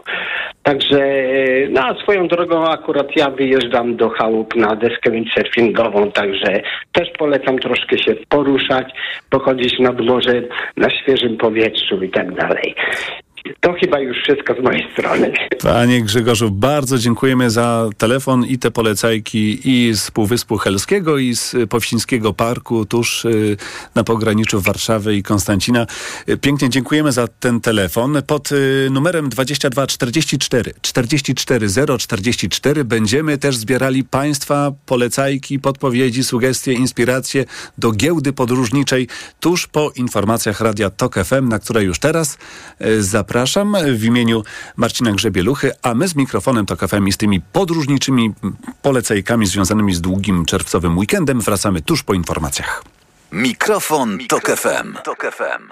Także, e, no swoją drogą akurat ja wyjeżdżam do chałup na deskę windsurfingową, także też polecam troszkę się poruszać, pochodzić nad morze na świeżym powietrzu i tak dalej. To chyba już wszystko z mojej strony. Panie Grzegorzu, bardzo dziękujemy za telefon i te polecajki i z Półwyspu Helskiego i z Powsińskiego Parku tuż y, na pograniczu Warszawy i Konstancina. Y, Pięknie dziękujemy za ten telefon. Pod y, numerem 2244 44 044 będziemy też zbierali Państwa polecajki, podpowiedzi, sugestie, inspiracje do giełdy podróżniczej tuż po informacjach Radia TOK FM, na które już teraz y, zapraszam w imieniu Marcina Grzebieluchy, a my z mikrofonem TOK FM i z tymi podróżniczymi polecajkami związanymi z długim czerwcowym weekendem wracamy tuż po informacjach. Mikrofon, Tok FM. Tok FM.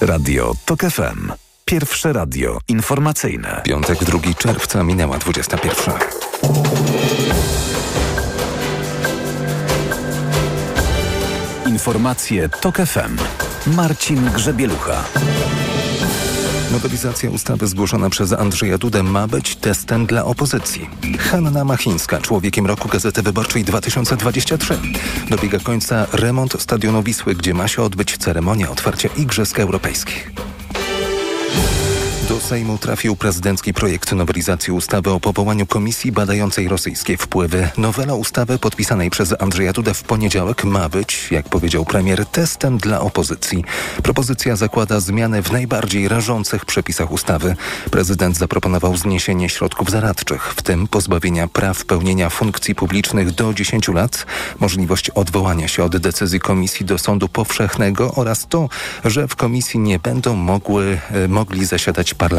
Radio Tok FM. Pierwsze radio informacyjne. Piątek, 2 czerwca, minęła 21. Informacje Tok FM. Marcin Grzebielucha. Nowelizacja ustawy zgłoszona przez Andrzeja Dudę ma być testem dla opozycji. Hanna Machińska, człowiekiem roku Gazety Wyborczej 2023. Dobiega końca remont stadionu Wisły, gdzie ma się odbyć ceremonia otwarcia Igrzysk Europejskich. Sejmu trafił prezydencki projekt nowelizacji ustawy o powołaniu komisji badającej rosyjskie wpływy. Nowela ustawy podpisanej przez Andrzeja Dudę w poniedziałek ma być, jak powiedział premier, testem dla opozycji. Propozycja zakłada zmiany w najbardziej rażących przepisach ustawy. Prezydent zaproponował zniesienie środków zaradczych, w tym pozbawienia praw pełnienia funkcji publicznych do 10 lat, możliwość odwołania się od decyzji komisji do sądu powszechnego oraz to, że w komisji nie będą mogły, e, mogli zasiadać parlamentarzyści.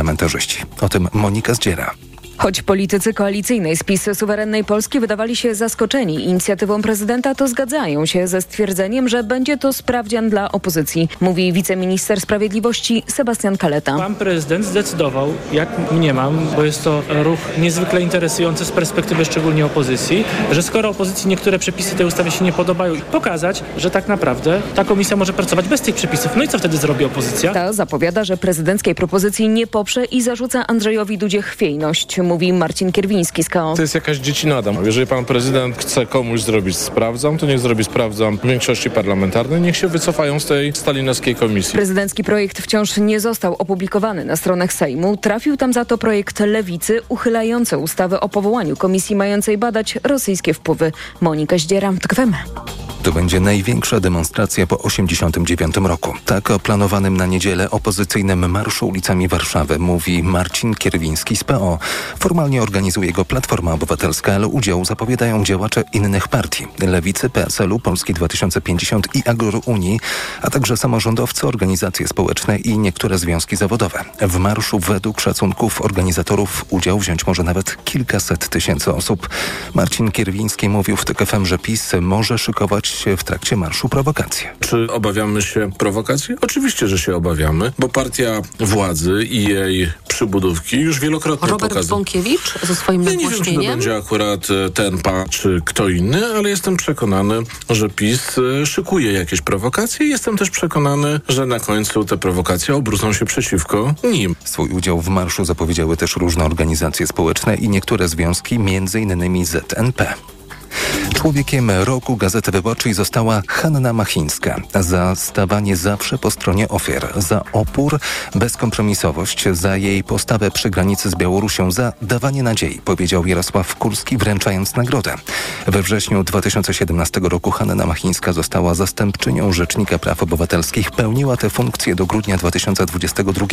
O tym Monika Zdziera. Choć politycy koalicyjnej z PiS suwerennej Polski wydawali się zaskoczeni inicjatywą prezydenta, to zgadzają się ze stwierdzeniem, że będzie to sprawdzian dla opozycji, mówi wiceminister sprawiedliwości Sebastian Kaleta. Pan prezydent zdecydował, jak mniemam, bo jest to ruch niezwykle interesujący z perspektywy szczególnie opozycji, że skoro opozycji niektóre przepisy tej ustawy się nie podobają, pokazać, że tak naprawdę ta komisja może pracować bez tych przepisów. No i co wtedy zrobi opozycja? Ta zapowiada, że prezydenckiej propozycji nie poprze i zarzuca Andrzejowi Dudzie chwiejność, mówi Marcin Kierwiński z KO. To jest jakaś dziecinada. Jeżeli pan prezydent chce komuś zrobić sprawdzam, to niech zrobi sprawdzam w większości parlamentarnej, niech się wycofają z tej stalinowskiej komisji. Prezydencki projekt wciąż nie został opublikowany na stronach Sejmu. Trafił tam za to projekt Lewicy uchylający ustawę o powołaniu komisji mającej badać rosyjskie wpływy. Monika Zdziera, TKWM. To będzie największa demonstracja po 1989 roku. Tak o planowanym na niedzielę opozycyjnym marszu ulicami Warszawy mówi Marcin Kierwiński z PO. Formalnie organizuje go Platforma Obywatelska, ale udział zapowiadają działacze innych partii. Lewicy, PSL-u, Polski 2050 i Agro Unii, a także samorządowcy, organizacje społeczne i niektóre związki zawodowe. W marszu według szacunków organizatorów udział wziąć może nawet kilkaset tysięcy osób. Marcin Kierwiński mówił w TKFM, że PiS może szykować się w trakcie marszu prowokacje. Czy obawiamy się prowokacji? Oczywiście, że się obawiamy, bo partia władzy i jej przybudówki już wielokrotnie Robert pokazał. Bąkiewicz ze swoim Ja nie wiem, czy to nagłośnieniem. będzie akurat e, ten pan, czy kto inny, ale jestem przekonany, że PiS e, szykuje jakieś prowokacje i jestem też przekonany, że na końcu te prowokacje obrócą się przeciwko nim. Swój udział w marszu zapowiedziały też różne organizacje społeczne i niektóre związki, m.in. ZNP. Człowiekiem roku Gazety Wyborczej została Hanna Machińska za stawanie zawsze po stronie ofiar, za opór, bezkompromisowość, za jej postawę przy granicy z Białorusią, za dawanie nadziei, powiedział Jarosław Kurski wręczając nagrodę. We wrześniu 2017 roku Hanna Machińska została zastępczynią Rzecznika Praw Obywatelskich. Pełniła tę funkcję do grudnia 2022.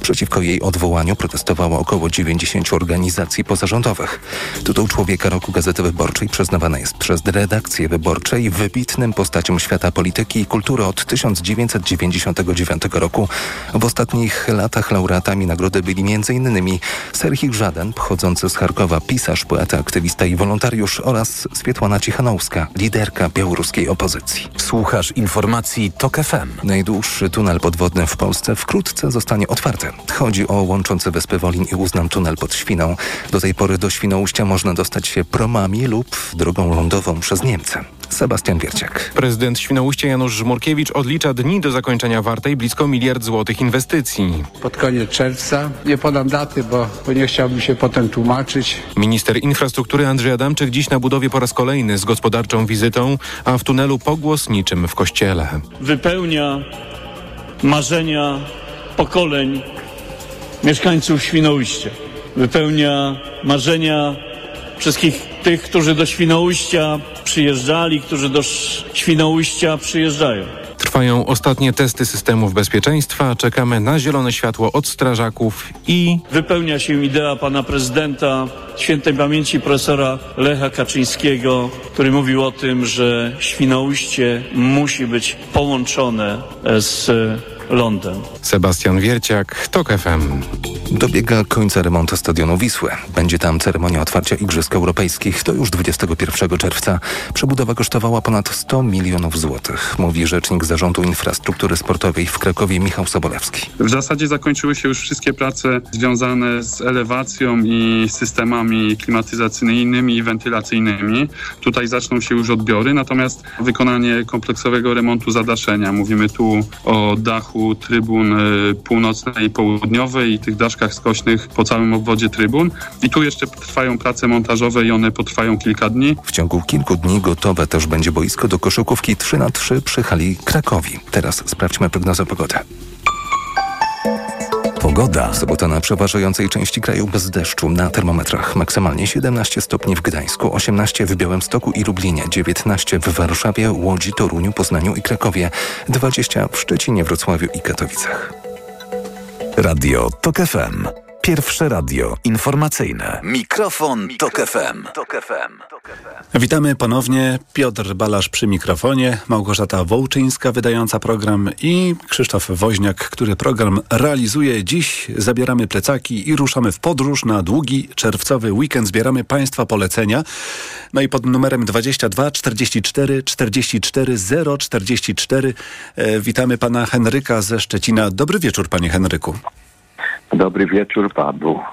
Przeciwko jej odwołaniu protestowało około 90 organizacji pozarządowych. Tytuł Człowieka Roku Gazety Wyborczej przyznawana jest przez redakcję wyborczej wybitnym postaciom świata polityki i kultury od 1999 roku. W ostatnich latach laureatami nagrody byli m.in. Serhii Żaden, pochodzący z Charkowa, pisarz, poeta, aktywista i wolontariusz oraz Swietłana Cichanowska, liderka białoruskiej opozycji. Słuchasz informacji TOK FM. Najdłuższy tunel podwodny w Polsce wkrótce zostanie otwarty. Chodzi o łączący wyspy Wolin i Uznam tunel pod Świną. Do tej pory do Świnoujścia można dostać się promami lub drogą lądową przez Niemcy. Sebastian Wierciak. Prezydent Świnoujścia Janusz Żmurkiewicz odlicza dni do zakończenia wartej blisko miliard złotych inwestycji. Pod koniec czerwca. Nie podam daty, bo, bo nie chciałbym się potem tłumaczyć. Minister infrastruktury Andrzej Adamczyk dziś na budowie po raz kolejny z gospodarczą wizytą, a w tunelu pogłos niczym w kościele. wypełnia marzenia pokoleń mieszkańców Świnoujścia. Wypełnia marzenia wszystkich tych, którzy do Świnoujścia przyjeżdżali, którzy do Świnoujścia przyjeżdżają. Trwają ostatnie testy systemów bezpieczeństwa, czekamy na zielone światło od strażaków i Wypełnia się idea pana prezydenta świętej pamięci profesora Lecha Kaczyńskiego, który mówił o tym, że Świnoujście musi być połączone z lądem. Sebastian Wierciak, TOK FM. Dobiega końca remontu stadionu Wisły. Będzie tam ceremonia otwarcia Igrzysk Europejskich. To już 21 czerwca. Przebudowa kosztowała ponad 100 milionów złotych, mówi rzecznik Zarządu Infrastruktury Sportowej w Krakowie Michał Sobolewski. W zasadzie zakończyły się już wszystkie prace związane z elewacją i systemami klimatyzacyjnymi i wentylacyjnymi. Tutaj zaczną się już odbiory, natomiast wykonanie kompleksowego remontu zadaszenia. Mówimy tu o dachu trybun y, północnej i południowej i tych daszkach skośnych po całym obwodzie trybun. I tu jeszcze trwają prace montażowe i one potrwają kilka dni. W ciągu kilku dni gotowe też będzie boisko do koszykówki 3 na 3 przy hali Krakowi. Teraz sprawdźmy prognozę pogody. Pogoda. Sobota na przeważającej części kraju bez deszczu. Na termometrach maksymalnie 17 stopni w Gdańsku, 18 w Białymstoku i Lublinie, 19 w Warszawie, Łodzi, Toruniu, Poznaniu i Krakowie, 20 w Szczecinie, Wrocławiu i Katowicach. Radio TOK FM. Pierwsze radio informacyjne. Mikrofon, Tok FM. Tok FM. Witamy ponownie. Piotr Balasz przy mikrofonie, Małgorzata Wołczyńska wydająca program i Krzysztof Woźniak, który program realizuje. Dziś zabieramy plecaki i ruszamy w podróż na długi czerwcowy weekend. Zbieramy Państwa polecenia. No i pod numerem 22 44 44 044 e, witamy pana Henryka ze Szczecina. Dobry wieczór, panie Henryku. Dobry wieczór, Pablo.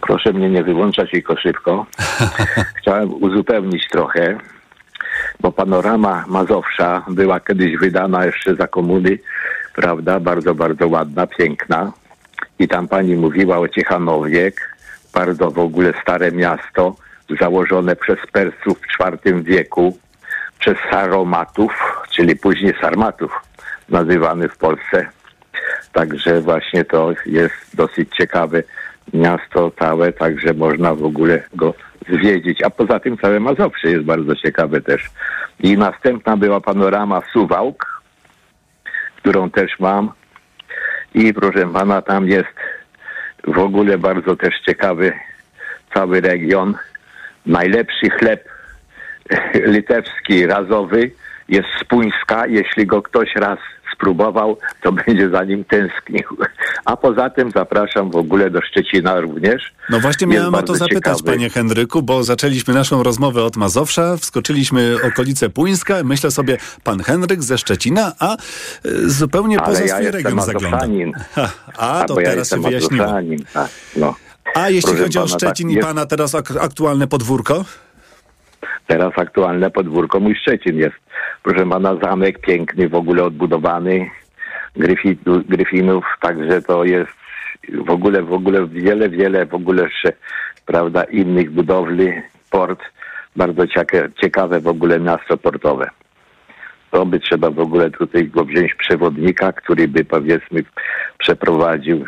Proszę mnie nie wyłączać tylko szybko. Chciałem uzupełnić trochę, bo panorama Mazowsza była kiedyś wydana jeszcze za komuny, prawda? Bardzo, bardzo ładna, piękna. I tam pani mówiła o Ciechanowie, bardzo w ogóle stare miasto, założone przez Persów w IV wieku, przez Saromatów, czyli później Sarmatów, nazywany w Polsce. Także właśnie to jest dosyć ciekawe miasto całe, także można w ogóle go zwiedzić. A poza tym całe Mazowsze jest bardzo ciekawe też. I następna była panorama Suwałk, którą też mam. I proszę pana, tam jest w ogóle bardzo też ciekawy cały region. Najlepszy chleb litewski, razowy jest z Puńska. Jeśli go ktoś raz spróbował, to będzie za nim tęsknił. A poza tym zapraszam w ogóle do Szczecina również. No właśnie miałem o to zapytać, ciekawy. panie Henryku, bo zaczęliśmy naszą rozmowę od Mazowsza, wskoczyliśmy okolice Puńska, myślę sobie, pan Henryk ze Szczecina, a y, zupełnie Ale poza ja swój region zagląda. A, to ja teraz się wyjaśniło. Tak, no. A jeśli Proszę chodzi o pana, Szczecin tak, i jest- pana teraz ak- aktualne podwórko? Teraz aktualne podwórko mój Szczecin jest. Proszę pana, zamek piękny, w ogóle odbudowany, Gryfitu, Gryfinów, także to jest w ogóle, w ogóle wiele, wiele w ogóle jeszcze, prawda, innych budowli, port, bardzo cieka- ciekawe w ogóle miasto portowe. To by trzeba w ogóle tutaj go wziąć przewodnika, który by powiedzmy przeprowadził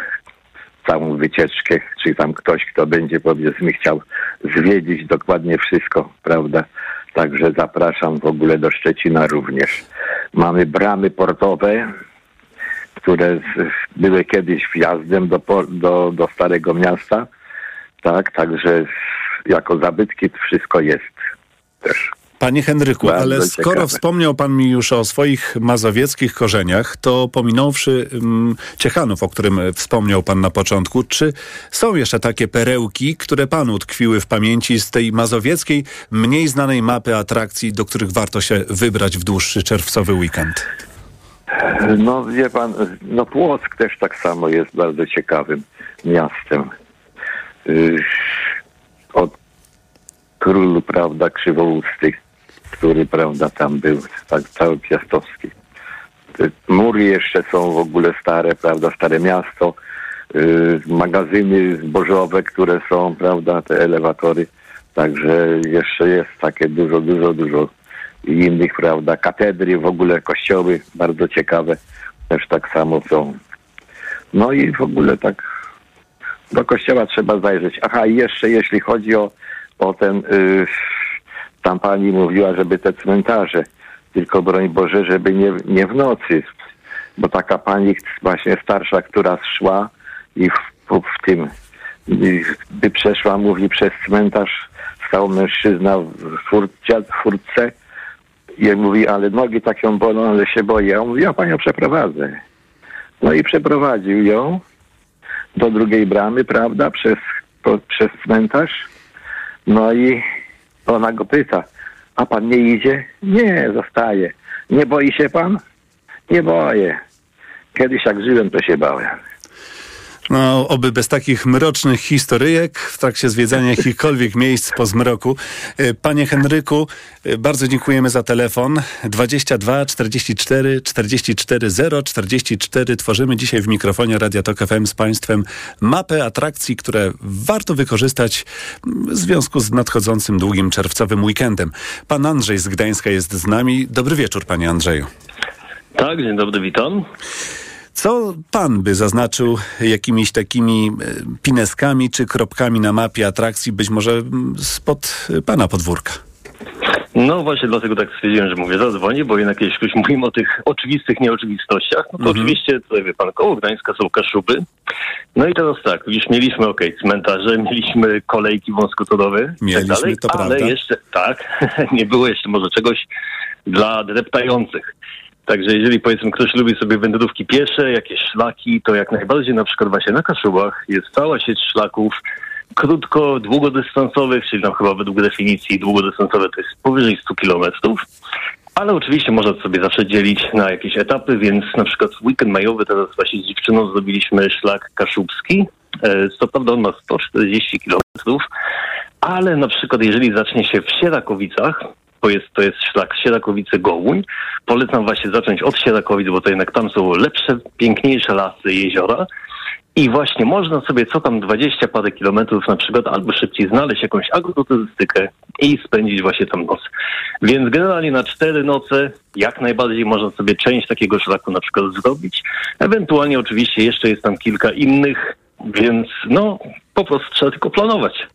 całą wycieczkę, czy tam ktoś, kto będzie powiedzmy chciał zwiedzić dokładnie wszystko, prawda? Także zapraszam w ogóle do Szczecina również. Mamy bramy portowe, które były kiedyś wjazdem do, do, do Starego Miasta, tak? Także jako zabytki wszystko jest też. Panie Henryku, Bardzo ale skoro ciekawe. wspomniał pan mi już o swoich mazowieckich korzeniach, to pominąwszy um, Ciechanów, o którym wspomniał pan na początku, czy są jeszcze takie perełki, które panu tkwiły w pamięci z tej mazowieckiej, mniej znanej mapy atrakcji, do których warto się wybrać w dłuższy czerwcowy weekend? No wie pan, no Płock też tak samo jest bardzo ciekawym miastem. Yy, Od królu, prawda, Krzywousty, który, prawda, tam był, tak cały piastowski. Te Mury jeszcze są w ogóle stare, prawda, stare miasto, yy, magazyny zbożowe, które są, prawda, te elewatory. Także jeszcze jest takie dużo, dużo, dużo innych, prawda, katedry, w ogóle kościoły bardzo ciekawe też tak samo są. No i w ogóle tak do kościoła trzeba zajrzeć. Aha, i jeszcze jeśli chodzi o, o ten, y, tam pani mówiła, żeby te cmentarze, tylko broń Boże, żeby nie, nie w nocy, bo taka pani właśnie starsza, która szła i w, w tym, by przeszła, mówi, przez cmentarz, stał mężczyzna w furtce, furtce i mówi, ale nogi tak ją bolą, ale się boję. Ja mówi, ja panią przeprowadzę. No i przeprowadził ją do drugiej bramy, prawda, przez, po, przez cmentarz. No i ona go pyta, a pan nie idzie? Nie, zostaje. Nie boi się pan? Nie boję. Kiedyś jak żyłem, to się bałem. No, oby bez takich mrocznych historyjek w trakcie zwiedzania jakichkolwiek miejsc po zmroku. E, Panie Henryku, e, bardzo dziękujemy za telefon. 22 44 44 0 44. Tworzymy dzisiaj w mikrofonie Radia Tok FM z Państwem mapę atrakcji, które warto wykorzystać w związku z nadchodzącym długim czerwcowym weekendem. Pan Andrzej z Gdańska jest z nami. Dobry wieczór, panie Andrzeju. Tak, dzień dobry, witam. Co pan by zaznaczył jakimiś takimi e, pineskami czy kropkami na mapie atrakcji, być może mm, spod pana podwórka? No właśnie dlatego tak stwierdziłem, że mówię, zadzwonię, bo jednak jeśli już mówimy o tych oczywistych nieoczywistościach, no to Mhm. oczywiście tutaj wie pan, koło Gdańska są Kaszuby. No i teraz tak, już mieliśmy okej, cmentarze, mieliśmy kolejki wąskotorowe i tak Mieliśmy, dalej, to ale prawda. jeszcze tak, nie było jeszcze może czegoś dla dreptających. Także jeżeli powiedzmy ktoś lubi sobie wędrówki piesze, jakieś szlaki, to jak najbardziej na przykład właśnie na Kaszubach jest cała sieć szlaków krótko, długodystansowych, czyli tam chyba według definicji długodystansowe to jest powyżej 100 kilometrów. Ale oczywiście można sobie zawsze dzielić na jakieś etapy, więc na przykład w weekend majowy teraz właśnie z dziewczyną zrobiliśmy szlak kaszubski. E, Co prawda on ma 140 kilometrów, ale na przykład jeżeli zacznie się w Sierakowicach, to jest, to jest szlak Sierakowice-Gołuń, polecam właśnie zacząć od Sierakowic, bo to jednak tam są lepsze, piękniejsze lasy, jeziora. I właśnie można sobie co tam 20 parę kilometrów na przykład albo szybciej znaleźć jakąś agroturystykę i spędzić właśnie tam noc. Więc generalnie na cztery noce jak najbardziej można sobie część takiego szlaku na przykład zrobić. Ewentualnie oczywiście jeszcze jest tam kilka innych, więc no po prostu trzeba tylko planować.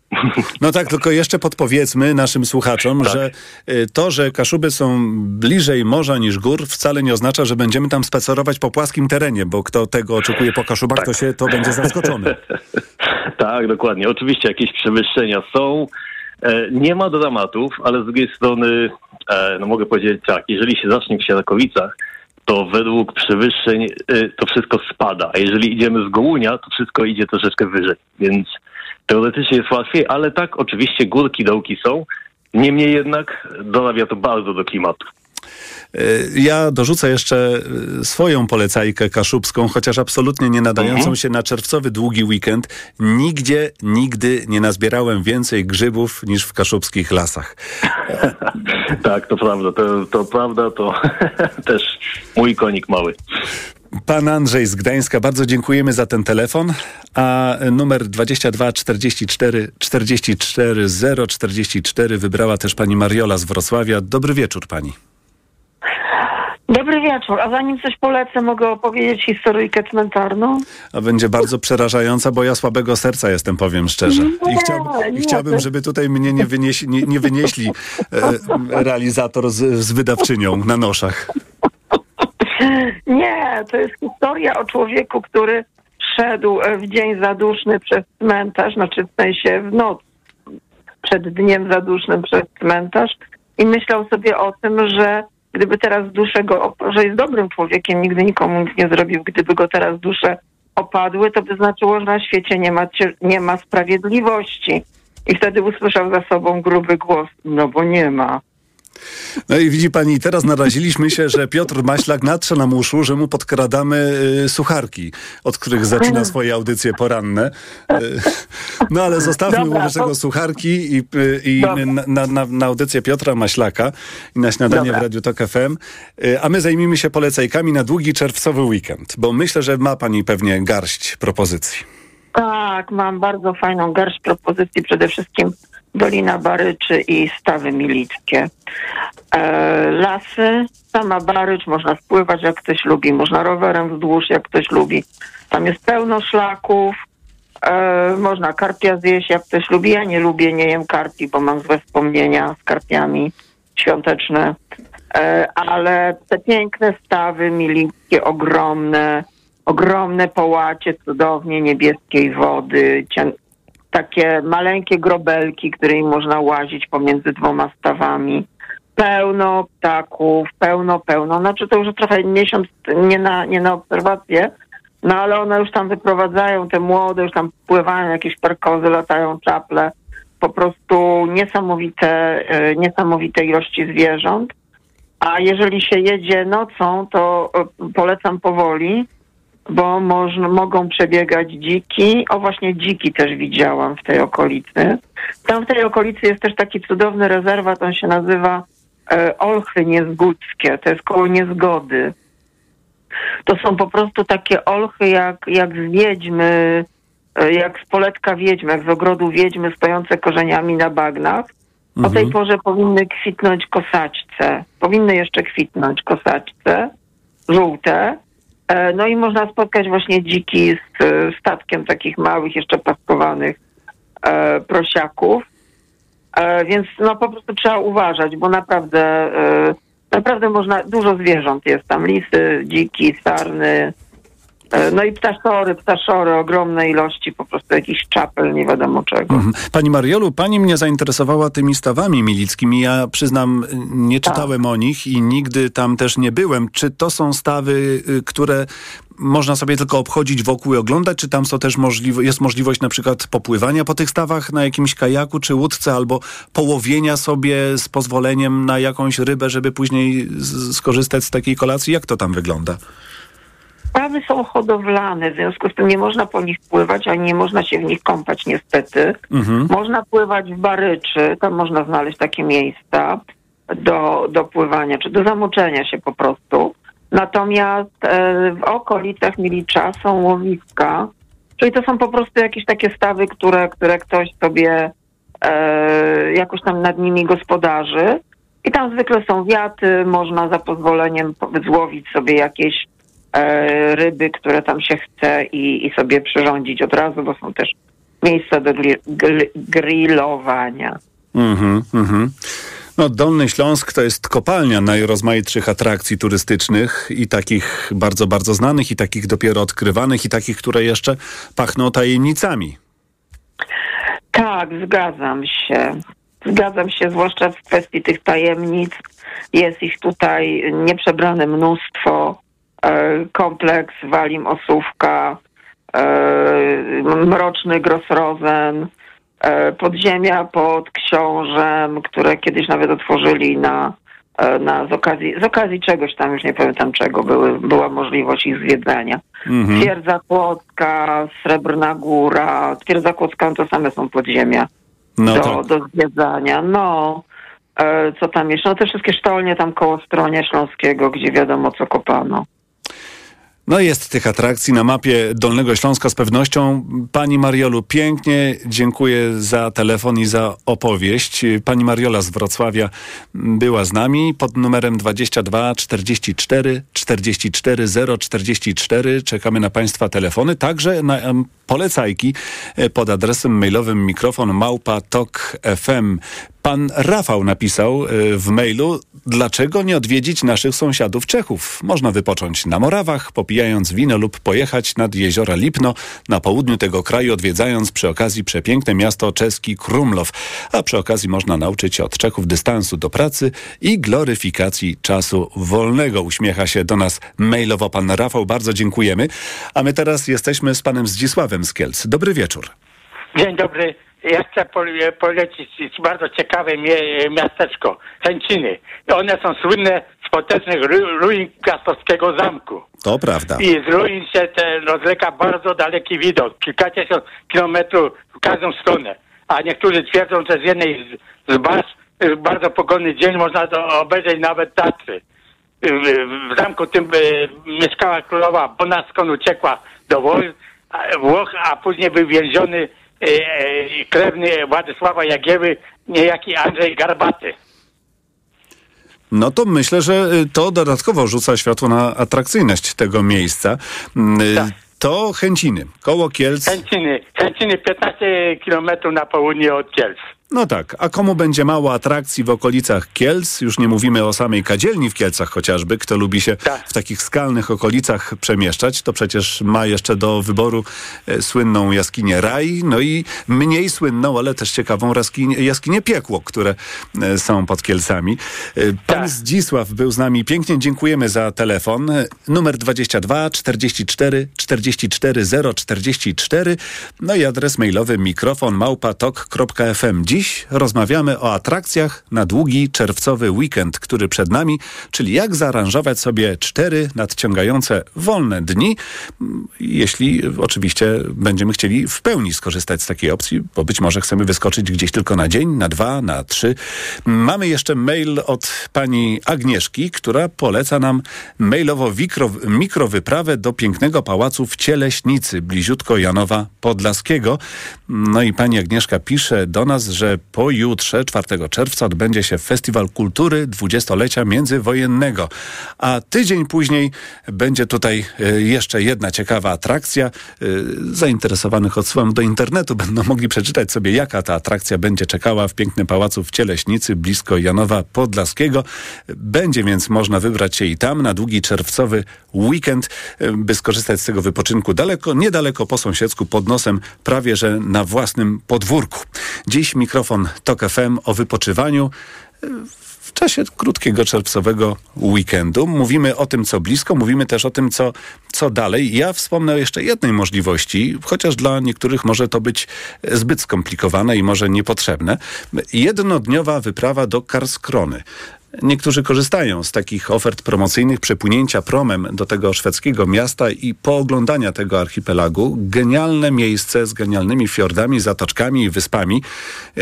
No tak, tylko jeszcze podpowiedzmy naszym słuchaczom, Tak. że y, to, że Kaszuby są bliżej morza niż gór, wcale nie oznacza, że będziemy tam spacerować po płaskim terenie, bo kto tego oczekuje po Kaszubach, to się to będzie zaskoczony. Tak, dokładnie. Oczywiście jakieś przewyższenia są. E, nie ma dramatów, ale z drugiej strony, e, no mogę powiedzieć tak, jeżeli się zacznie w Sierakowicach, to według przewyższeń e, to wszystko spada, a jeżeli idziemy z Gołunia, to wszystko idzie troszeczkę wyżej, więc teoretycznie jest łatwiej, ale tak, oczywiście górki, dołki są. Niemniej jednak donawia to bardzo do klimatu. Y, Ja dorzucę jeszcze y, swoją polecajkę kaszubską, chociaż absolutnie nie nadającą Mhm. się na czerwcowy długi weekend. Nigdzie, nigdy nie nazbierałem więcej grzybów niż w kaszubskich lasach. Tak, to prawda, to, to prawda, to też mój konik mały. Pan Andrzej z Gdańska, bardzo dziękujemy za ten telefon. A numer 22 44 44 044 wybrała też pani Mariola z Wrocławia. Dobry wieczór pani. Dobry wieczór. A zanim coś polecę, mogę opowiedzieć historyjkę cmentarną? A będzie bardzo przerażająca, bo ja słabego serca jestem, powiem szczerze. I, Nie, chciałbym, i nie, chciałbym, to- żeby tutaj mnie nie, wynieś, nie, nie wynieśli e, realizator z, z wydawczynią na noszach. Nie, to jest historia o człowieku, który szedł e, w dzień zaduszny przez cmentarz, znaczy w sensie w noc przed dniem zadusznym przez cmentarz i myślał sobie o tym, że gdyby teraz dusze go, że jest dobrym człowiekiem, nigdy nikomu nic nie zrobił, gdyby go teraz dusze opadły, to by znaczyło, że na świecie nie ma, nie ma sprawiedliwości. I wtedy usłyszał za sobą gruby głos, no bo nie ma. No i widzi pani, teraz naraziliśmy się, że Piotr Maślak natrze nam uszu, że mu podkradamy y, sucharki, od których zaczyna swoje audycje poranne. Y, no ale zostawmy Dobra, wobec tego sucharki i, y, i na, na, na audycję Piotra Maślaka i na śniadanie Dobra. w Radiu Tok FM. Y, a my zajmijmy się polecajkami na długi czerwcowy weekend, bo myślę, że ma pani pewnie garść propozycji. Tak, mam bardzo fajną garść propozycji, przede wszystkim Dolina Baryczy i Stawy Milickie. E, lasy, sama Barycz, można spływać jak ktoś lubi, można rowerem wzdłuż jak ktoś lubi. Tam jest pełno szlaków, e, można karpia zjeść jak ktoś lubi. Ja nie lubię, nie jem karpi, bo mam złe wspomnienia z karpiami świąteczne. E, ale te piękne stawy milickie, ogromne, ogromne połacie cudownie niebieskiej wody, takie maleńkie grobelki, którymi można łazić pomiędzy dwoma stawami. Pełno ptaków, pełno, pełno. Znaczy to już trochę miesiąc nie na, nie na obserwację, no ale one już tam wyprowadzają te młode, już tam pływają jakieś perkozy, latają czaple. Po prostu niesamowite, e, niesamowite ilości zwierząt. A jeżeli się jedzie nocą, to e, polecam powoli, bo można, mogą przebiegać dziki. O właśnie dziki też widziałam w tej okolicy. Tam w tej okolicy jest też taki cudowny rezerwat, on się nazywa e, Olchy Niezgódzkie, to jest koło Niezgody. To są po prostu takie olchy jak, jak z wiedźmy, e, jak z poletka wiedźmy, jak z ogrodu wiedźmy stojące korzeniami na bagnach. O tej porze powinny kwitnąć kosaćce. Powinny jeszcze kwitnąć kosaćce, żółte. E, No i można spotkać właśnie dziki z statkiem takich małych, jeszcze paskowanych e, prosiaków. E, więc no po prostu trzeba uważać, bo naprawdę, naprawdę można, dużo zwierząt jest tam, lisy, dziki, sarny, no i ptaszory, ptaszory, ogromne ilości po prostu jakichś czapel, nie wiadomo czego. Mhm. Pani Mariolu, pani mnie zainteresowała tymi stawami milickimi. Ja przyznam, nie Tak. czytałem o nich i nigdy tam też nie byłem. Czy to są stawy, y, które można sobie tylko obchodzić wokół i oglądać, czy tam są też możliwe, jest możliwość na przykład popływania po tych stawach na jakimś kajaku czy łódce, albo połowienia sobie z pozwoleniem na jakąś rybę, żeby później skorzystać z takiej kolacji? Jak to tam wygląda? Stawy są hodowlane, w związku z tym nie można po nich pływać, ani nie można się w nich kąpać niestety. Mhm. Można pływać w Baryczy, tam można znaleźć takie miejsca do, do pływania, czy do zamoczenia się po prostu. Natomiast e, w okolicach Milicza są łowiska, czyli to są po prostu jakieś takie stawy, które, które ktoś sobie e, jakoś tam nad nimi gospodarzy. I tam zwykle są wiaty, można za pozwoleniem po- złowić sobie jakieś ryby, które tam się chce i, i sobie przyrządzić od razu, bo są też miejsca do gri, grillowania. Mhm, mhm. No, Dolny Śląsk to jest kopalnia najrozmaitszych atrakcji turystycznych i takich bardzo, bardzo znanych, i takich dopiero odkrywanych, i takich, które jeszcze pachną tajemnicami. Tak, zgadzam się. Zgadzam się, zwłaszcza w kwestii tych tajemnic. Jest ich tutaj nieprzebrane mnóstwo. E, kompleks Walim Osówka, e, Mroczny Grossrosen, e, podziemia pod Książem, które kiedyś nawet otworzyli na, na z, okazji, z okazji czegoś tam, już nie pamiętam czego, były, była możliwość ich zwiedzania. Mhm. Twierdza Kłodzka, Srebrna Góra. Twierdza Kłodzka to same są podziemia No do, tak. do zwiedzania. No, co tam jeszcze? No te wszystkie sztolnie tam koło Stronia Śląskiego, gdzie wiadomo co kopano. No jest tych atrakcji na mapie Dolnego Śląska z pewnością. Pani Mariolu, pięknie dziękuję za telefon i za opowieść. Pani Mariola z Wrocławia była z nami pod numerem 22 44 44 044. Czekamy na Państwa telefony, także na polecajki e, pod adresem mailowym mikrofon małpa tok FM. Pan Rafał napisał e, w mailu, dlaczego nie odwiedzić naszych sąsiadów Czechów? Można wypocząć na Morawach, popijając wino lub pojechać nad jeziora Lipno na południu tego kraju, odwiedzając przy okazji przepiękne miasto czeski Krumlow. A przy okazji można nauczyć się od Czechów dystansu do pracy i gloryfikacji czasu wolnego. Uśmiecha się do nas mailowo pan Rafał. Bardzo dziękujemy. A my teraz jesteśmy z panem Zdzisławem z Kielc. Dobry wieczór. Dzień dobry. Ja chcę pole- polecić bardzo ciekawe mie- miasteczko, Chęciny. One są słynne z potężnych ru- ruin Piastowskiego Zamku. To prawda. I z ruin się te rozleka bardzo daleki widok, kilkadziesiąt kilometrów w każdą stronę. A niektórzy twierdzą, że z jednej z, z w bardzo pogodny dzień można to obejrzeć nawet Tatry. W, zamku tym mieszkała królowa Bona, skąd uciekła do Włoch, a- później był więziony krewny Władysława Jagieły, niejaki Andrzej Garbaty. No to myślę, że y, to dodatkowo rzuca światło na atrakcyjność tego miejsca. Mm, y, To Chęciny, koło Kielc. Chęciny, Chęciny 15 kilometrów na południe od Kielc. No tak, a komu będzie mało atrakcji w okolicach Kielc, już nie mówimy o samej kadzielni w Kielcach chociażby, kto lubi się w takich skalnych okolicach przemieszczać, to przecież ma jeszcze do wyboru e, słynną jaskinię Raj, no i mniej słynną, ale też ciekawą jaskinię, jaskinię Piekło, które e, są pod Kielcami. E, Pan Zdzisław był z nami, pięknie dziękujemy za telefon. Numer 22 44 44 044, no i adres mailowy mikrofon małpatok.fm. Dziś rozmawiamy o atrakcjach na długi czerwcowy weekend, który przed nami, czyli jak zaaranżować sobie cztery nadciągające wolne dni, jeśli oczywiście będziemy chcieli w pełni skorzystać z takiej opcji, bo być może chcemy wyskoczyć gdzieś tylko na dzień, na dwa, na trzy. Mamy jeszcze mail od pani Agnieszki, która poleca nam mailowo mikro, mikrowyprawę do pięknego pałacu w Cieleśnicy, bliziutko Janowa Podlaskiego. No i pani Agnieszka pisze do nas, że pojutrze, 4 czerwca, odbędzie się Festiwal Kultury Dwudziestolecia Międzywojennego. A tydzień później będzie tutaj e, jeszcze jedna ciekawa atrakcja. E, zainteresowanych odsyłam do internetu. Będą mogli przeczytać sobie, jaka ta atrakcja będzie czekała w pięknym pałacu w Cieleśnicy, blisko Janowa Podlaskiego. Będzie więc można wybrać się i tam na długi czerwcowy weekend, e, by skorzystać z tego wypoczynku daleko, niedaleko po sąsiedzku, pod nosem, prawie że na własnym podwórku. Dziś mikrofon TOK FM o wypoczywaniu w czasie krótkiego czerwcowego weekendu. Mówimy o tym, co blisko, mówimy też o tym, co, co dalej. Ja wspomnę o jeszcze jednej możliwości, chociaż dla niektórych może to być zbyt skomplikowane i może niepotrzebne. Jednodniowa wyprawa do Karskrony. Niektórzy korzystają z takich ofert promocyjnych przepłynięcia promem do tego szwedzkiego miasta i pooglądania tego archipelagu. Genialne miejsce z genialnymi fiordami, zatoczkami i wyspami.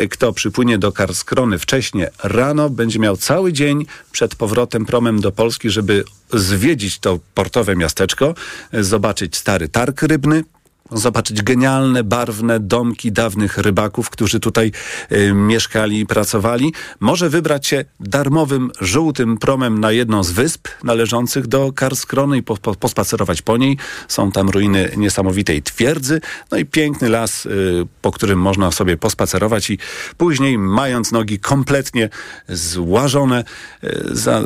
Kto przypłynie do Karskrony wcześnie rano, będzie miał cały dzień przed powrotem promem do Polski, żeby zwiedzić to portowe miasteczko, zobaczyć stary targ rybny, zobaczyć genialne, barwne domki dawnych rybaków, którzy tutaj y, mieszkali i pracowali. Może wybrać się darmowym, żółtym promem na jedną z wysp należących do Karskrony i po, po, pospacerować po niej. Są tam ruiny niesamowitej twierdzy, no i piękny las, y, po którym można sobie pospacerować i później, mając nogi kompletnie złażone, y, za,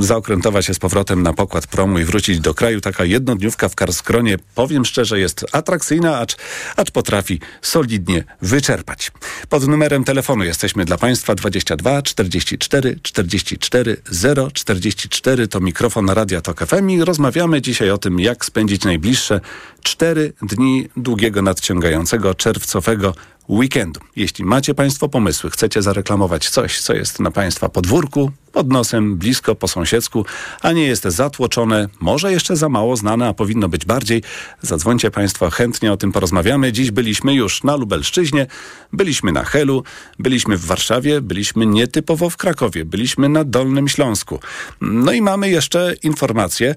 zaokrętować się z powrotem na pokład promu i wrócić do kraju. Taka jednodniówka w Karskronie, powiem szczerze, jest atrakcyjna atrakcyjna, acz, acz potrafi solidnie wyczerpać. Pod numerem telefonu jesteśmy dla Państwa 22 44 44 0 44 to mikrofon Radia Tok FM i rozmawiamy dzisiaj o tym, jak spędzić najbliższe cztery dni długiego, nadciągającego, czerwcowego weekendu. Jeśli macie Państwo pomysły, chcecie zareklamować coś, co jest na Państwa podwórku, pod nosem, blisko, po sąsiedzku, a nie jest zatłoczone, może jeszcze za mało znane, a powinno być bardziej, zadzwońcie Państwo, chętnie o tym porozmawiamy. Dziś byliśmy już na Lubelszczyźnie, byliśmy na Helu, byliśmy w Warszawie, byliśmy nietypowo w Krakowie, byliśmy na Dolnym Śląsku. No i mamy jeszcze informacje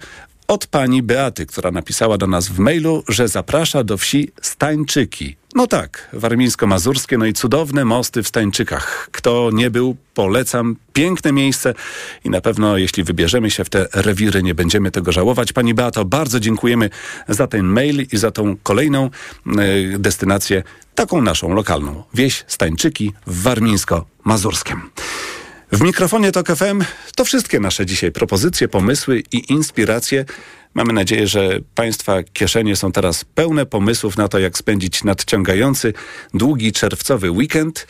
od pani Beaty, która napisała do nas w mailu, że zaprasza do wsi Stańczyki. No tak, warmińsko-mazurskie, no i cudowne mosty w Stańczykach. Kto nie był, polecam. Piękne miejsce i na pewno jeśli wybierzemy się w te rewiry, nie będziemy tego żałować. Pani Beato, bardzo dziękujemy za ten mail i za tą kolejną y, destynację, taką naszą lokalną. Wieś Stańczyki w warmińsko-mazurskiem. W mikrofonie TOK FM to wszystkie nasze dzisiaj propozycje, pomysły i inspiracje. Mamy nadzieję, że Państwa kieszenie są teraz pełne pomysłów na to, jak spędzić nadciągający, długi czerwcowy weekend.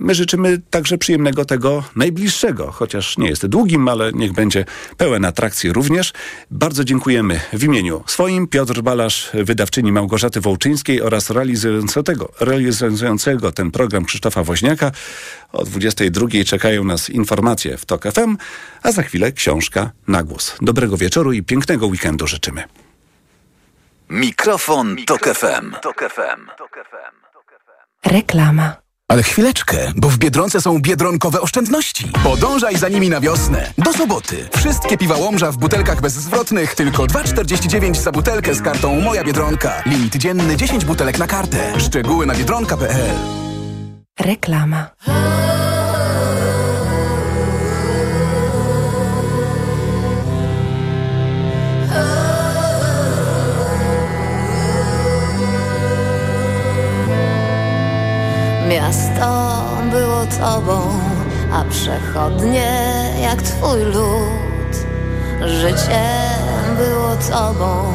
My życzymy także przyjemnego tego najbliższego, chociaż nie jest długim, ale niech będzie pełen atrakcji również. Bardzo dziękujemy w imieniu swoim Piotr Balasz, wydawczyni Małgorzaty Wołczyńskiej oraz realizującego, realizującego ten program Krzysztofa Woźniaka. O 22 czekają nas informacje w TOK FM, a za chwilę książka na głos. Dobrego wieczoru i pięknego weekendu życzymy. Mikrofon, Tok FM. Reklama. Ale chwileczkę, bo w Biedronce są biedronkowe oszczędności. Podążaj za nimi na wiosnę. Do soboty. Wszystkie piwa Łomża w butelkach bezzwrotnych tylko 2,49 za butelkę z kartą Moja Biedronka. Limit dzienny 10 butelek na kartę. Szczegóły na biedronka.pl Reklama. Miasto było tobą, a przechodnie jak twój lud. Życie było tobą,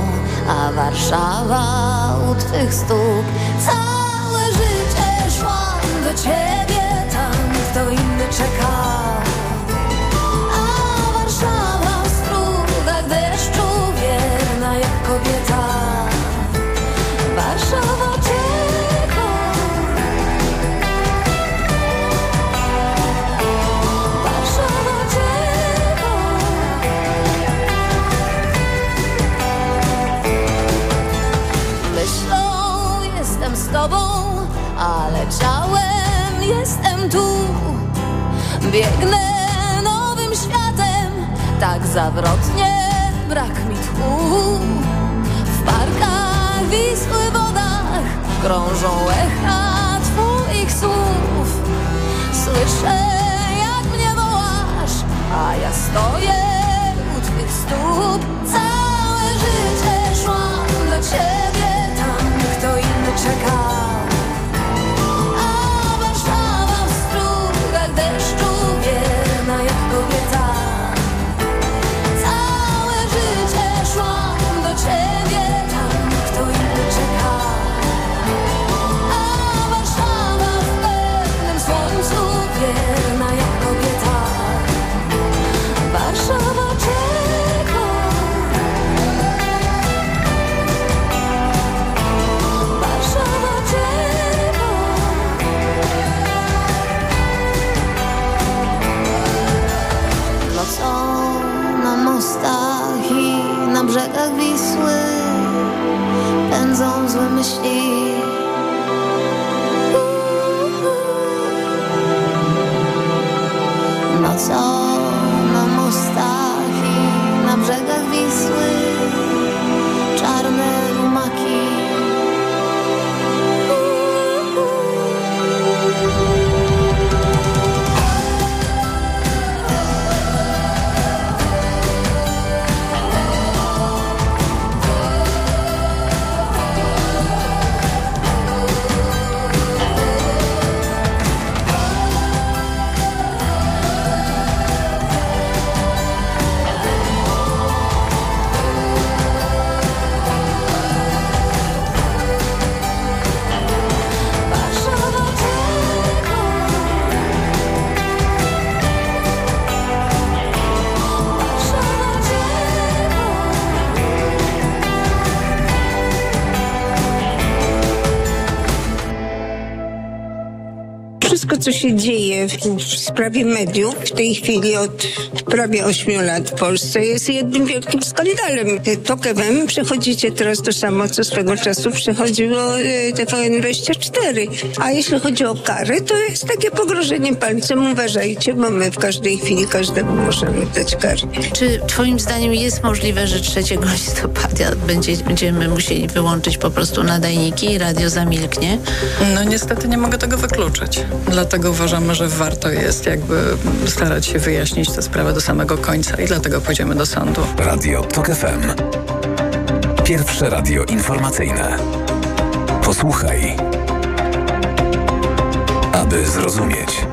a Warszawa u twych stóp. Do ciebie, tam kto inny czekał. Co się dzieje w, w sprawie mediów w tej chwili od prawie ośmiu lat w Polsce jest jednym wielkim skandalem. TOK FM przechodzicie teraz to samo, co swego czasu przechodziło e, TVN24. A jeśli chodzi o kary, to jest takie pogrożenie palcem. Uważajcie, bo my w każdej chwili każdemu możemy dać karę. Czy twoim zdaniem jest możliwe, że 3 listopada będzie, będziemy musieli wyłączyć po prostu nadajniki i radio zamilknie? No niestety nie mogę tego wykluczyć. Dlatego uważamy, że warto jest jakby starać się wyjaśnić tę sprawę do samego końca i dlatego pójdziemy do sądu. Radio TOK FM. Pierwsze radio informacyjne. Posłuchaj, aby zrozumieć.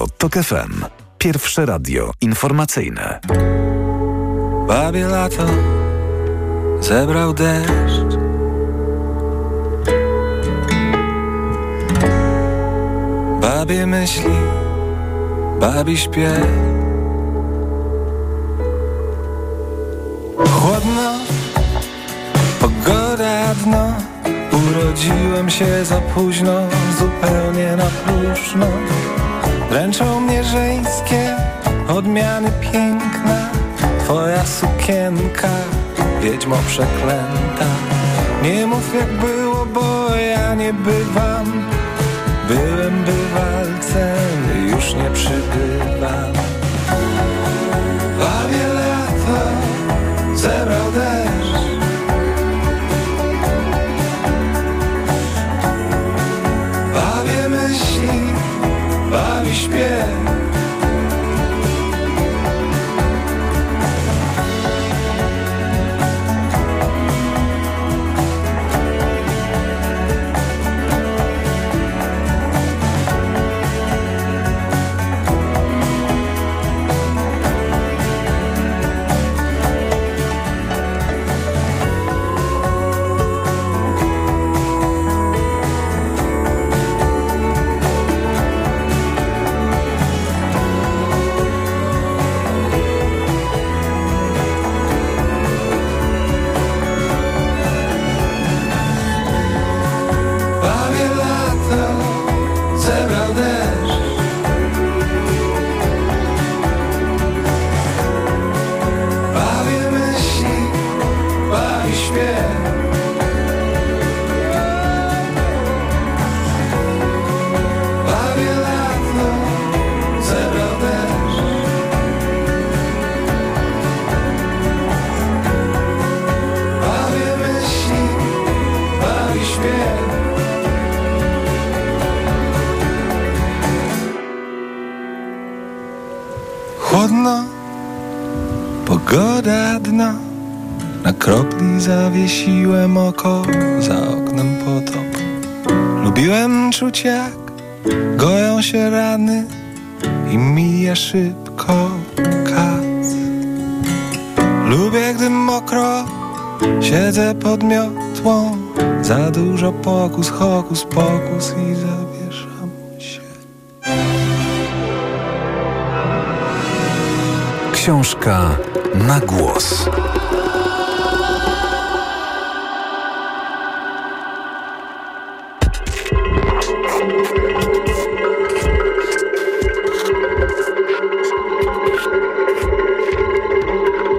Radio TOK FM. Pierwsze radio informacyjne. Babie lato zebrał deszcz Babie myśli, babi śpiew Chłodno, pogoda dno Urodziłem się za późno, zupełnie na próżno Dręczą mnie żeńskie odmiany piękna Twoja sukienka, wiedźmo przeklęta. Nie mów jak było, bo ja nie bywam. Byłem bywalcem, już nie przybywam. Bawię deszcz zawiesiłem oko Za oknem potop Lubiłem czuć jak Goją się rany I mija szybko kac Lubię gdy mokro Siedzę pod miotłą Za dużo pokus, hokus, pokus I zawieszam Książka na głos.